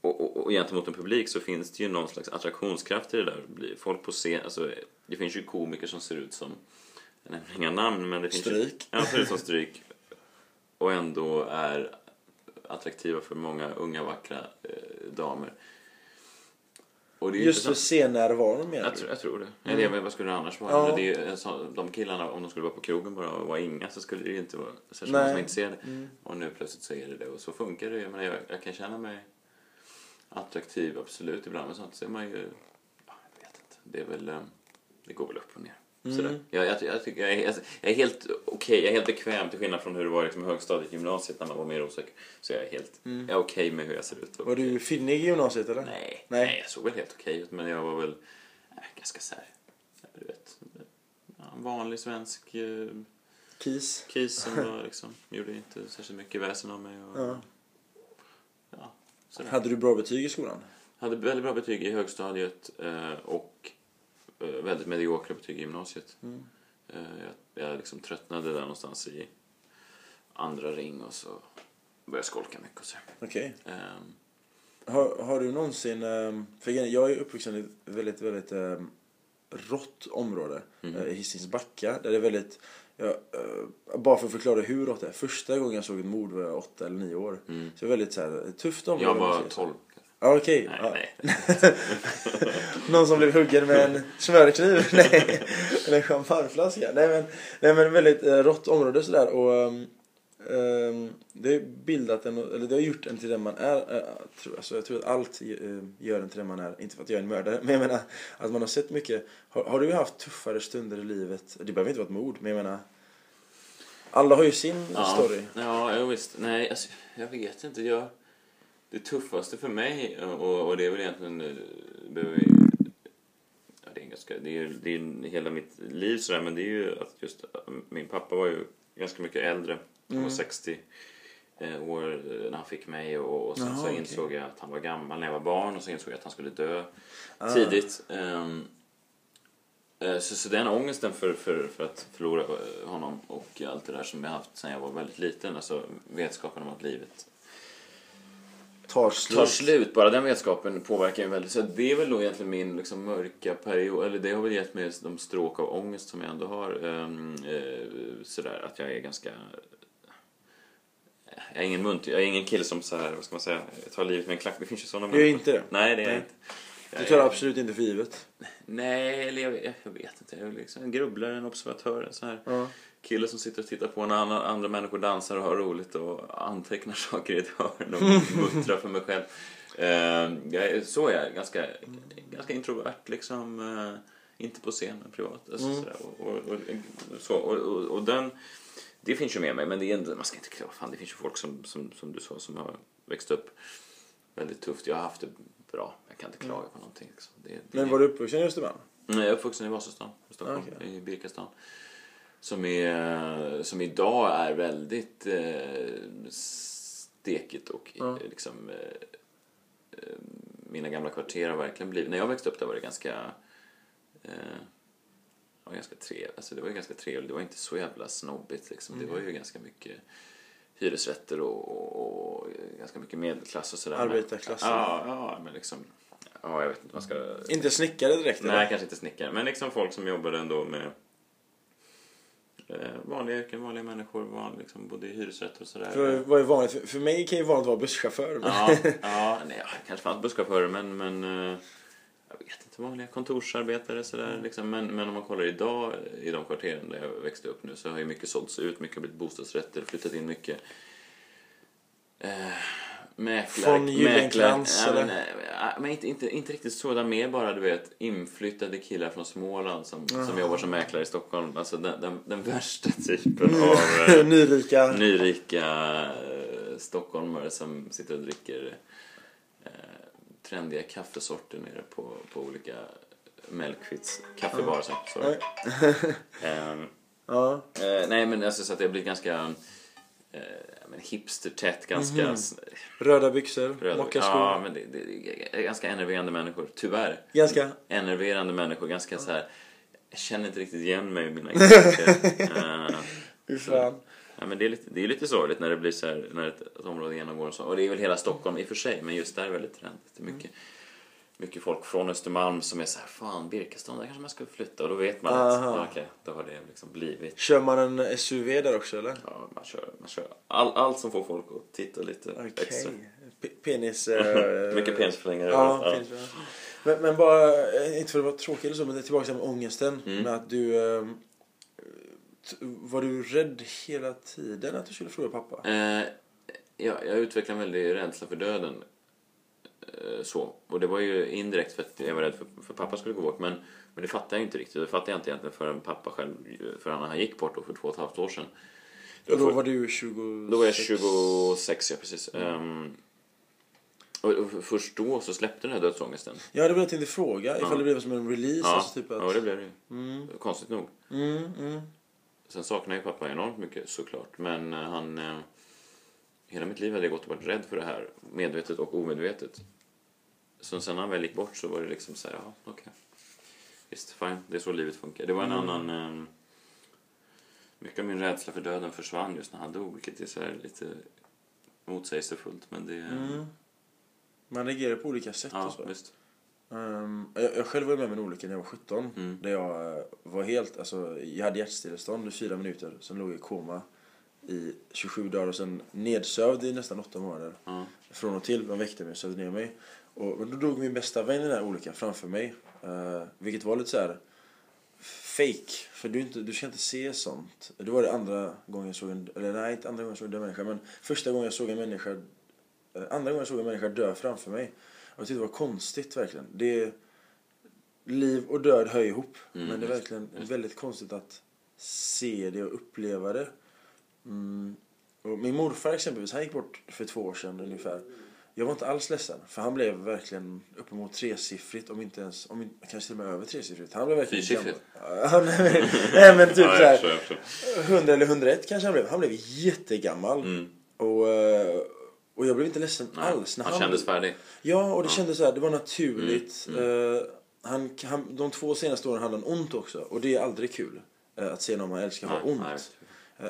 S2: Och, och, och gentemot en publik så finns det ju någon slags attraktionskraft i det där. Folk på scen, alltså, det finns ju komiker som ser ut som, jag nämner inga namn, men det finns Ju,
S1: Stryk.
S2: ja, ser ut som stryk. Och ändå är attraktiva för många unga vackra eh, damer. Och det är ju
S1: Just för scennärvaron menar
S2: Jag
S1: du?
S2: tror, jag tror det. Eller jag vet, vad skulle det annars vara?
S1: Ja.
S2: Det är, en sån- de killarna, om de skulle vara på krogen bara och vara inga så skulle det ju inte vara särskilt många som är intresserade.
S1: Mm.
S2: Och nu plötsligt så är det det och så funkar det ju. Jag, jag, kan känna mig attraktiv, absolut. Ibland men sånt så är man ju... Ja, jag vet inte. Det är väl... eh, Det går väl upp och ner.
S1: Mm.
S2: Sådär. Jag, jag, jag, tycker, jag, är, alltså, jag är helt okej, jag är helt bekväm till skillnad från hur det var liksom, i högstadiet, gymnasiet när man var mer osäker. Så jag är helt,
S1: Mm.
S2: jag är okej med hur jag ser ut.
S1: Var du finnig i gymnasiet eller?
S2: Nej,
S1: Nej.
S2: nej. jag såg väl helt okej ut men jag var väl äh, ganska så här, du vet, vanlig svensk eh,
S1: Kis?
S2: kis som var, liksom, gjorde inte särskilt mycket väsen av mig. Och,
S1: Ja.
S2: ja, sådär.
S1: Hade du bra betyg i skolan?
S2: Hade väldigt bra betyg i högstadiet eh, och väldigt mediokra betyg i gymnasiet.
S1: Mm.
S2: Eh, Jag, jag liksom tröttnade där någonstans i andra ring och så började jag skolka mycket och så.
S1: Okej.
S2: Ehm,
S1: Har, har du någonsin, ehm, för jag är uppvuxen i ett väldigt, väldigt um, rått område,
S2: Mhm.
S1: eh, Hisings Backa, där det är väldigt, ja, eh, bara för att förklara hur rått det är, första gången jag såg ett mord var jag åtta eller nio år.
S2: mm.
S1: Så det är väldigt så här, tufft område.
S2: Jag var
S1: säger så.
S2: 12.
S1: Ja, okej.
S2: Nej,
S1: ja.
S2: nej.
S1: Någon som blev huggen med en smörkniv? Nej. Eller en champagneflaska? Nej men, nej, men väldigt eh, rått område sådär och ehm, det har bildat en, eller det har gjort en till den man är. eh, tror, alltså, jag tror att allt eh, gör en till den man är. Inte för att jag är en mördare, men jag menar att man har sett mycket. Har, har du haft tuffare stunder i livet? Det behöver inte vara ett mord, men jag menar alla har ju sin story.
S2: Ja, ja visst. Nej, alltså, jag vet inte. Jag, det tuffaste för mig, och, och det är väl egentligen... eh, behöver vi- Ja, det är ganska, det är, det är hela mitt liv sådär, men det är ju att just min pappa var ju ganska mycket äldre. Han var
S1: Mm.
S2: 60 eh, år eh, när han fick mig och, och sen
S1: Jaha,
S2: så insåg jag att han var gammal när jag var barn och så insåg jag att han skulle dö
S1: Ah.
S2: tidigt. Eh, så, så den ångesten för, för, för att förlora eh, honom och allt det där som jag haft sedan jag var väldigt liten, alltså vetskapen om att livet
S1: Tar slut.
S2: tar slut, bara den vetskapen påverkar mig väldigt. Så det är väl då egentligen min liksom, mörka period, eller det har väl gett mig de stråk av ångest som jag ändå har. Ehm, eh, sådär att jag är ganska... Jag är ingen munt, jag är ingen kille som så här, vad ska man säga, tar livet med en klack. Det finns ju sådana
S1: Du är inte det?
S2: Nej, det är jag
S1: Nej.
S2: inte.
S1: Du
S2: Jag
S1: tar
S2: är-
S1: absolut inte för givet.
S2: Nej, eller jag, jag, jag vet inte. Jag är liksom en grubblare, en observatör, sån här
S1: Ja.
S2: Kille som sitter och tittar på när andra, andra människor dansar och har roligt och antecknar saker i ett hörn och muttrar för mig själv. Eh, så är jag, ganska, ganska introvert liksom. eh, inte på scen, men privat. Alltså,
S1: Mm.
S2: sådär, och, och, och, så, och, och, och den, det finns ju med mig, men det är inte, man ska inte klara fan, det finns ju folk som, som, som du sa som har växt upp väldigt tufft. Jag har haft det bra, jag kan inte klaga på någonting. Liksom. Det, det,
S1: Men var du uppvuxen i Östermalm?
S2: Nej, jag är uppvuxen i Vasastan, i Stockholm,
S1: Okej.
S2: i Birkastan. Som, är, som idag är väldigt eh, stekigt och
S1: Ja.
S2: eh, liksom... Eh, eh, mina gamla kvarter har verkligen blivit... När jag växte upp där var det ganska... Eh, var ganska trevligt. Alltså det var ju ganska trevligt. Det var inte så jävla snobbigt liksom. Det var ju ganska mycket hyresrätter och, och, och ganska mycket medelklass och sådär.
S1: Arbetarklassen.
S2: Ja, ja, men liksom... Ja, jag vet inte vad man ska...
S1: Inte snickare direkt
S2: Nej,
S1: eller?
S2: kanske inte snickare. Men liksom folk som jobbade ändå med vanliga yrken, vanliga människor, van, liksom, bodde i hyresrätter och sådär.
S1: För, vad är vanligt? För, för mig kan ju vanligt vara busschaufför.
S2: Ja, ja, nej, kanske fanns busschaufförer men, men eh, jag vet inte, vanliga kontorsarbetare sådär liksom. Men, men om man kollar idag i de kvarteren där jag växte upp nu så har ju mycket sålts ut, mycket har blivit bostadsrätter, flyttat in mycket eh, mäklare.
S1: Von Gyllenkrantz, eller?
S2: men, men inte, inte, inte riktigt så, utan mer bara du vet inflyttade killar från Småland som, som jobbar som mäklare i Stockholm. Alltså den, den, den värsta typen av eh,
S1: Nyrika.
S2: nyrika eh, stockholmare som sitter och dricker eh, trendiga kaffesorter nere på, på olika Melkvits. Så, så.
S1: Nej.
S2: Ehm,
S1: Ja.
S2: eh, nej men alltså så att det blivit ganska eh, men hipstertätt, ganska
S1: Mhm.
S2: s-
S1: Röda byxor,
S2: röda-
S1: mockaskor.
S2: Ja, men det, det ganska enerverande människor, tyvärr.
S1: Ganska.
S2: Enerverande människor, ganska så här. Jag känner inte riktigt igen mig i mina grejer. uh,
S1: fan.
S2: Ja, men det, är lite, det är lite sorgligt när det blir så här, när ett, ett område genomgår en sån. Och det är väl hela Stockholm i och för sig, men just där är det väldigt trendigt. Det är mycket, folk från Östermalm som är så här, fan Birkastan, där kanske man ska flytta. Och då vet man att,
S1: Aha.
S2: ja, okej, då har det liksom blivit.
S1: Kör man en SUV där också eller?
S2: Ja, man kör, man kör all, allt som får folk att titta lite
S1: Okej.
S2: extra.
S1: Pe- Penis... eh,
S2: Mycket penisförlängare.
S1: Ja,
S2: ja.
S1: penis, ja. Men, men bara, eh, inte för att vara tråkig eller så, men det är tillbaka till ångesten.
S2: Mm.
S1: Med att du... t- Var du rädd hela tiden att du skulle förlora pappa?
S2: Eh, ja, jag utvecklade en väldig rädsla för döden. Eh, så. Och det var ju indirekt för att jag var rädd för, för pappa skulle gå bort. Men, men det fattade jag inte riktigt. Det fattade jag inte egentligen förrän pappa själv, förrän han gick bort då för två och ett halvt år sedan.
S1: Då
S2: för-
S1: var du 20...
S2: Då var jag 26, ja precis. Ehm, och, och först då så släppte den här dödsångesten.
S1: Ja, det var jag tänkte fråga. Ifall
S2: Ja.
S1: det blev som en release.
S2: Ja,
S1: Alltså typ att...
S2: ja, det blev det ju.
S1: Mm,
S2: Konstigt nog.
S1: mm, mm.
S2: Sen saknar ju pappa enormt mycket såklart. Men eh, han... Eh, hela mitt liv hade jag gått och varit rädd för det här. Medvetet och omedvetet. Så sen när han väl gick bort så var det liksom så här, ja okej. visst, fine. Det är så livet funkar. Det var en
S1: Mm.
S2: annan... ehm, mycket av min rädsla för döden försvann just när han dog, vilket är så lite motsägelsefullt. Men det...
S1: Mm. Man reagerar på olika sätt
S2: Ja,
S1: och så.
S2: visst.
S1: Ehm, jag, jag själv var med om en olycka när jag var 17.
S2: Mm.
S1: Där jag eh, var helt, alltså jag hade hjärtstillestånd i fyra minuter. Sen låg jag i koma i 27 dagar och sen nedsövd i nästan åtta månader.
S2: Ja.
S1: Från och till. De väckte mig och sövde ner mig. Och, men då dog min bästa vän i den här olyckan framför mig. Uh, vilket var lite så här fake. För du, inte, du ska inte se sånt. Det var det andra gången jag såg en, eller nej inte andra gången jag såg en människa. Men första gången jag såg en människa, eh, andra gången jag såg en människa dö framför mig. Och jag tyckte det var konstigt verkligen. Det är, liv och död hör ihop.
S2: Mm,
S1: men det är verkligen väldigt konstigt att se det och uppleva det. Mm. Min morfar exempelvis, han gick bort för två år sedan ungefär. Jag var inte alls ledsen, för han blev verkligen uppemot tresiffrigt, om inte ens, om kanske till och med över tresiffrigt. Han blev verkligen
S2: Fyrsiffrigt?
S1: Ja, nej, men, typ
S2: Ja,
S1: såhär,
S2: förstår.
S1: 100 eller 101 kanske han blev. Han blev jättegammal.
S2: Mm.
S1: Och, eh, och jag blev inte ledsen
S2: Nej,
S1: alls. När
S2: han kändes färdig.
S1: Ja, och det kändes så här, det var naturligt.
S2: Mm,
S1: Eh, han, han, de två senaste åren hade han ont också. Och det är aldrig kul eh, att se någon man älskar ha ont.
S2: nej,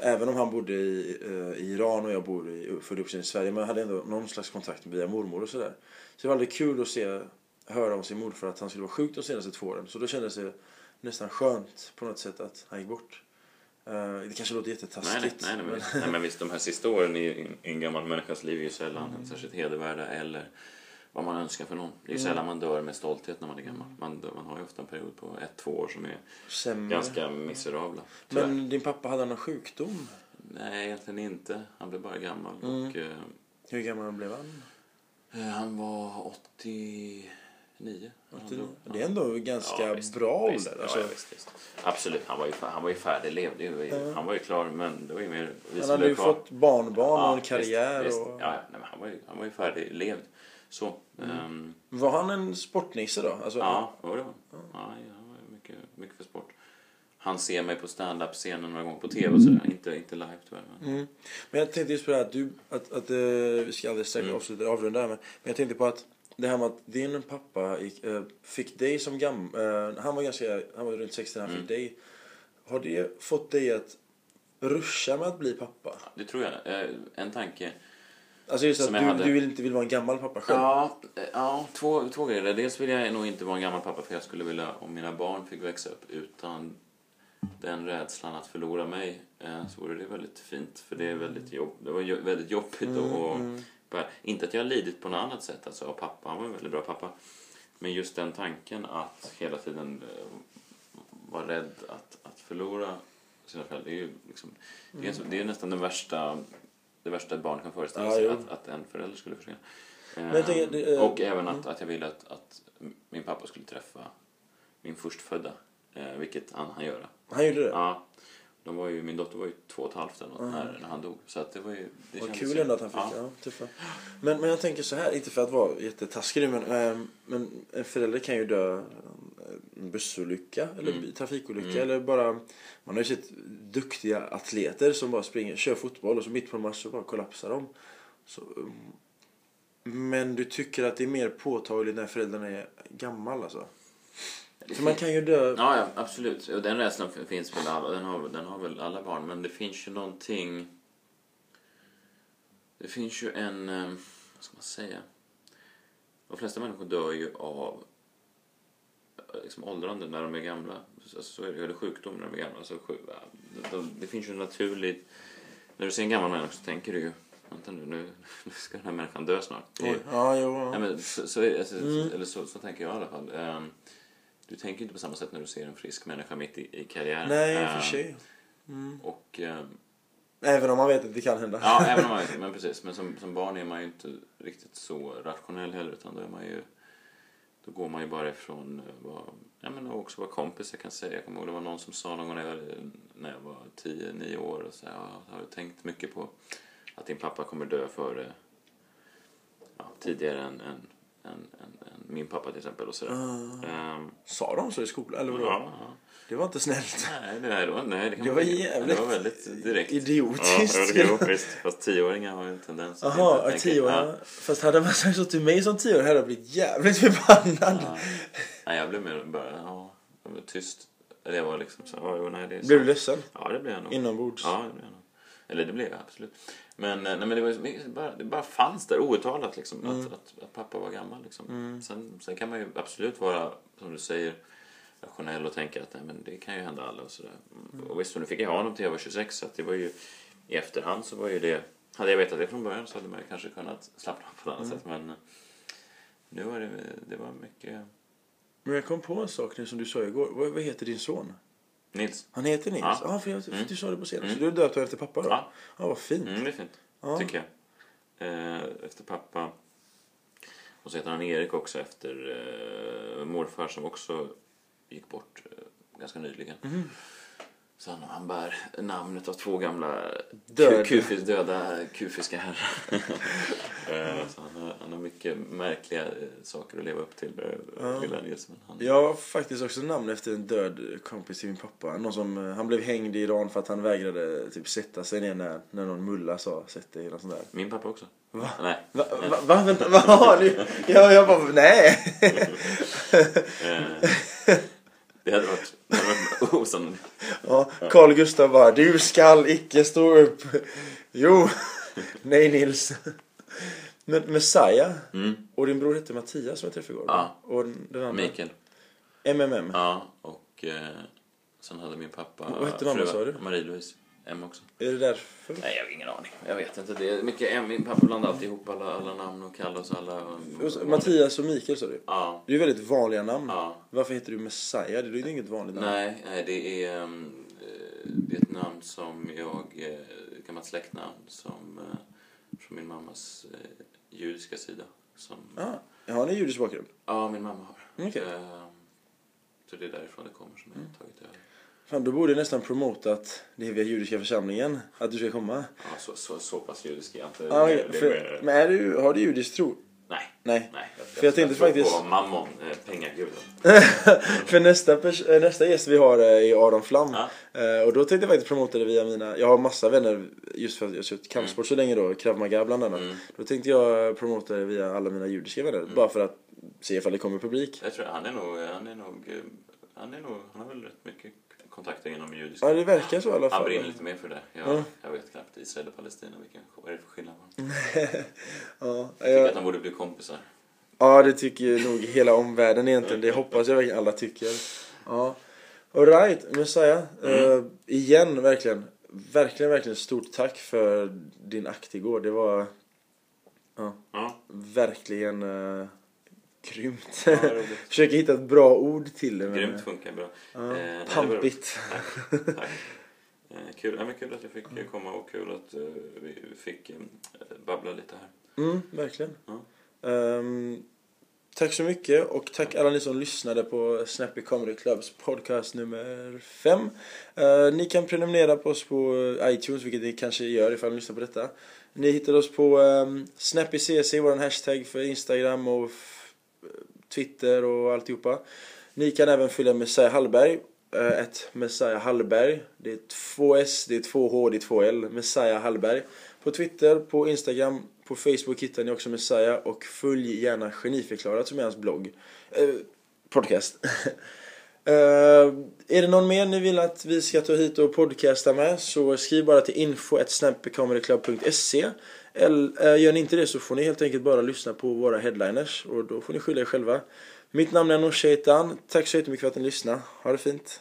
S1: Även om han bodde i, eh, i Iran och jag bor i, född och uppvuxen i Sverige. Men jag hade ändå någon slags kontakt via mormor och sådär. Så det var aldrig kul att se, höra om sin morfar att han skulle vara sjuk de senaste två åren. Så då kändes det nästan skönt på något sätt att han gick bort. Eh, det kanske låter jättetaskigt.
S2: nej, nej, nej, men nej, men visst, de här sista åren i, i, en gammal människas liv är ju sällan särskilt hedervärda eller vad man önskar för någon. Det är ju sällan man dör med stolthet när man är gammal. Man, dör, man har ju ofta en period på ett, två år som är
S1: Sämre.
S2: ganska miserabla. Tyvärr.
S1: Men din pappa hade någon sjukdom?
S2: Nej, egentligen inte. Han blev bara gammal.
S1: Mm.
S2: Och, eh,
S1: Hur gammal blev han?
S2: eh, han var 89. när han dog.
S1: Det är ändå ganska
S2: Ja, visst,
S1: bra
S2: visst,
S1: ålder.
S2: Ja,
S1: Alltså,
S2: ja, visst, visst. Absolut, han var ju, han var ju färdig, levde ju.
S1: Ja.
S2: Han var ju klar, men det var ju mer
S1: han hade ju fått barnbarn och en karriär. Och...
S2: Ja, ja, nej, han, var ju, han var ju färdig, levd. Så.
S1: Mm.
S2: ehm,
S1: Var han en sportnisse då? Alltså,
S2: ja, ja, det var han. Ja, han var mycket, mycket för sport. Han ser mig på stand-up-scenen några gånger på tv och sådär. Inte, inte live tyvärr. Men...
S1: Mm. Men jag tänkte just på det här att du, att, att eh, vi ska alldeles strax
S2: Mm.
S1: avsluta, avrunda här men, men jag tänkte på att det här med att din pappa gick, eh, fick dig som gammal, eh, han var ganska, han var runt 60 när han
S2: Mm.
S1: fick dig. Har det fått dig att ruscha med att bli pappa?
S2: Det tror jag. En tanke.
S1: Alltså just att du,
S2: hade.
S1: du vill inte vill vara en gammal pappa själv?
S2: Ja, eh, ja två, två grejer. Dels vill jag nog inte vara en gammal pappa för jag skulle vilja, om mina barn fick växa upp utan den rädslan att förlora mig eh, så vore det väldigt fint. För det är väldigt, jobb, det var väldigt jobbigt
S1: Mm,
S2: och,
S1: mm.
S2: inte att jag har lidit på något annat sätt alltså av pappa, han var en väldigt bra pappa. Men just den tanken att hela tiden eh, vara rädd att, att förlora sina föräldrar, det är ju liksom, det, är, det är nästan den värsta, det värsta ett barn kan föreställa sig, att, att en förälder skulle försvinna.
S1: Jag tänker, det, eh,
S2: och även att, att jag ville att, att min pappa skulle träffa min förstfödda, eh, vilket han han göra.
S1: Han gjorde det?
S2: Ja, de var ju, min dotter var ju två och ett halvt eller något
S1: Mm.
S2: när, när han dog. Så att det var ju... Det
S1: Vad kul ändå att han fick.
S2: Ja.
S1: Ja. tuffa. Men, men jag tänker så här, inte för att vara jättetaskig men, eh, men en förälder kan ju dö eh, en bussolycka eller
S2: Mm.
S1: trafikolycka
S2: Mm.
S1: eller bara man har ju sett duktiga atleter som bara springer, kör fotboll och så mitt på en match så bara kollapsar de. Så, um, men du tycker att det är mer påtagligt när föräldern är gammal alltså? För man kan ju dö...
S2: Ja, ja, absolut. Och den rädslan finns väl alla, den har, den har väl alla barn. Men det finns ju någonting... Det finns ju en... eh, Vad ska man säga? De flesta människor dör ju av liksom åldrande när de är gamla. Alltså, så är det, eller sjukdom när de är gamla. Alltså, ja, det, finns ju naturligt... När du ser en gammal människa så tänker du ju Vänta nu, nu, nu ska den här människan dö snart.
S1: Oj, ja, jo.
S2: Ja,
S1: Ja.
S2: men så, så, är- alltså,
S1: Mm.
S2: eller så, så tänker jag i alla fall. Ehm, du tänker inte på samma sätt när du ser en frisk människa mitt i, i karriären.
S1: Nej, i och
S2: Ehm,
S1: för sig. Mm.
S2: Och, ehm,
S1: Även om man vet att det kan hända.
S2: ja, även om man vet men precis. Men som, som barn är man ju inte riktigt så rationell heller. Utan då är man ju... Då går man ju bara ifrån eh, vad... Ja, men också vad kompisar kan säga. Jag kommer ihåg det var någon som sa någon gång när jag, när jag var 10-9 år. Och så här, ja, har du tänkt mycket på att din pappa kommer dö före... Ja, tidigare än, än, än, än, min pappa till exempel. Och sådär.
S1: Ah.
S2: Ehm,
S1: Sa de så i skolan? Eller vadå?
S2: ja, ja.
S1: Det var inte snällt.
S2: Nej, det, det var, nej, det kan
S1: Det var jävligt
S2: Det var väldigt direkt.
S1: idiotiskt.
S2: Ja, det kan visst. Fast tioåringar har ju en tendens att inte
S1: ja,
S2: tänka-
S1: tio år.
S2: Ja.
S1: Fast hade man sagt så till mig som tio år hade jag blivit jävligt förbannad.
S2: Ja. Nej, jag blev mer bara, ja, Jag var tyst. Jag var liksom så "Ja, jo, nej det är
S1: Blev du
S2: sant."
S1: ledsen?
S2: Ja, det blev jag nog.
S1: Inombords?
S2: Ja, det blev jag nog. Eller det blev jag absolut. Men, eh, nej, men det, var, det, bara, det bara fanns där outtalat liksom,
S1: Mm.
S2: att, att, att pappa var gammal. Liksom. Sen, sen kan man ju absolut vara, som du säger, rationell och tänka att nej, men det kan ju hända alla och sådär. Mm. Och visst, nu fick jag ha honom till jag var 26 så att det var ju i efterhand så var ju det, hade jag vetat det från början så hade man ju kanske kunnat slappna av på ett annat
S1: Mm.
S2: sätt. Men eh, nu var det, det var mycket
S1: Men jag kom på en sak nu som du sa igår. Vad, vad heter din son?
S2: Nils.
S1: Han heter Nils?
S2: Ja.
S1: Ja, för jag,
S2: Mm.
S1: du sa det på scenen.
S2: Mm.
S1: Så du har döpt honom efter pappa då?
S2: Ja.
S1: Ja, vad fint.
S2: Mm, det är fint,
S1: Ja.
S2: tycker jag. Eh, efter pappa. Och så heter han Erik också efter eh, morfar som också gick bort eh, ganska nyligen.
S1: Mhm.
S2: Så han, han bär namnet av två gamla
S1: Död.
S2: ku- kufis, döda kufiska herrar. eh, han har, han har mycket märkliga eh, saker att leva upp till, lilla Nils. Men han,
S1: Jag har faktiskt också namn efter en död kompis till min pappa. Någon som, han blev hängd i Iran för att han vägrade typ sätta sig ner när, när någon mulla sa sätt dig sånt där.
S2: Min pappa också.
S1: Va?
S2: Nej.
S1: Va? va, va vänta, vad har du? Jag, jag bara, nej!
S2: Det hade varit, det hade varit osannolikt.
S1: Ja, Carl Gustav bara, du skall icke stå upp. Jo, nej Nils. Men Messiah,
S2: Mm.
S1: och din bror hette Mattias som jag träffade igår.
S2: Ja.
S1: Och den andra?
S2: Mikael.
S1: MMM.
S2: Ja, och eh, sen hade min pappa...
S1: Vad hette mamma, sa du?
S2: Marie-Louise. M också.
S1: Är det därför?
S2: Nej, jag har ingen aning. Jag vet inte. Det är mycket M. Min pappa blandade alltid ihop alla, alla namn och kallade oss alla...
S1: Mattias och Mikael sa du?
S2: Ja.
S1: Det är ju väldigt vanliga namn.
S2: Ja.
S1: Varför heter du Messiah? Det är ju inget vanligt namn.
S2: Nej, nej, det är, eh, det är ett namn som jag... eh, Ett gammalt släktnamn som... eh, Från min mammas eh, judiska sida. Som,
S1: Ah, har ni judisk bakgrund?
S2: Ja, min mamma har.
S1: Okej.
S2: Ehm, Så det är därifrån det kommer som jag har tagit över.
S1: Fan, då borde jag nästan promota att det via judiska församlingen. Att du ska komma.
S2: Ja, så, så, så pass judisk är jag inte.
S1: Ah,
S2: Det-
S1: för, men är du, har du judisk tro?
S2: Nej.
S1: Nej.
S2: Nej, jag,
S1: För jag tänkte
S2: tror
S1: faktiskt-
S2: på mammon, eh, pengaguden.
S1: För nästa, pers- eh, nästa gäst vi har eh, är Adam Flam.
S2: Ja.
S1: Eh, och då tänkte jag faktiskt promota det via mina, jag har massa vänner just för att jag har kört kampsport så länge då, Krav Maga bland annat.
S2: Mm.
S1: Då tänkte jag promota det via alla mina judiska vänner, bara för att se ifall det kommer publik.
S2: Jag tror han är nog, han är nog, eh, han är nog, han har väl rätt mycket kontakter inom judiska.
S1: Ja, det verkar så i alla
S2: Han
S1: fall.
S2: brinner lite mer för det. Jag,
S1: Ja.
S2: jag vet knappt Israel och Palestina, vilken, vad är det för skillnad?
S1: Ja,
S2: Jag tycker
S1: jag,
S2: att de borde bli kompisar.
S1: ja, det tycker nog hela omvärlden egentligen. Det hoppas jag verkligen alla tycker. Ja. Alright, Messiah. Eh, igen, verkligen. Verkligen, verkligen stort tack för din akt igår. Det var
S2: Ja,
S1: verkligen uh, grymt.
S2: ja.
S1: Försöker hitta ett bra ord till det. men-
S2: Grymt funkar bra.
S1: Ja,
S2: Eh, nej,
S1: pampigt.
S2: Tack. Eh, kul. Ja, men kul att jag fick eh, komma och kul att eh, vi fick eh, babbla lite här.
S1: Mm, verkligen.
S2: Ja.
S1: Ehm, tack så mycket och tack alla ni som lyssnade på Snappy Comedy Clubs podcast nummer 5. ni kan prenumerera på oss på iTunes, vilket ni kanske gör ifall ni lyssnar på detta. Ni hittar oss på um, SnappyCC, vår hashtag för Instagram och Twitter och alltihopa. Ni kan även följa Messiah Hallberg, uh, ett Messiah Hallberg. Det är två S, det är två H, det är två L. Messiah Hallberg. På Twitter, på Instagram, på Facebook hittar ni också Messiah och följ gärna Geniförklarat som är hans blogg. Eh, podcast. Uh, är det någon mer ni vill att vi ska ta hit och podcasta med så skriv bara till info.snapbecomedyclub.se eller eh, gör ni inte det så får ni helt enkelt bara lyssna på våra headliners och då får ni skylla er själva. Mitt namn är Noosh Shaitan. Tack så jättemycket för att ni lyssnade. Ha det fint.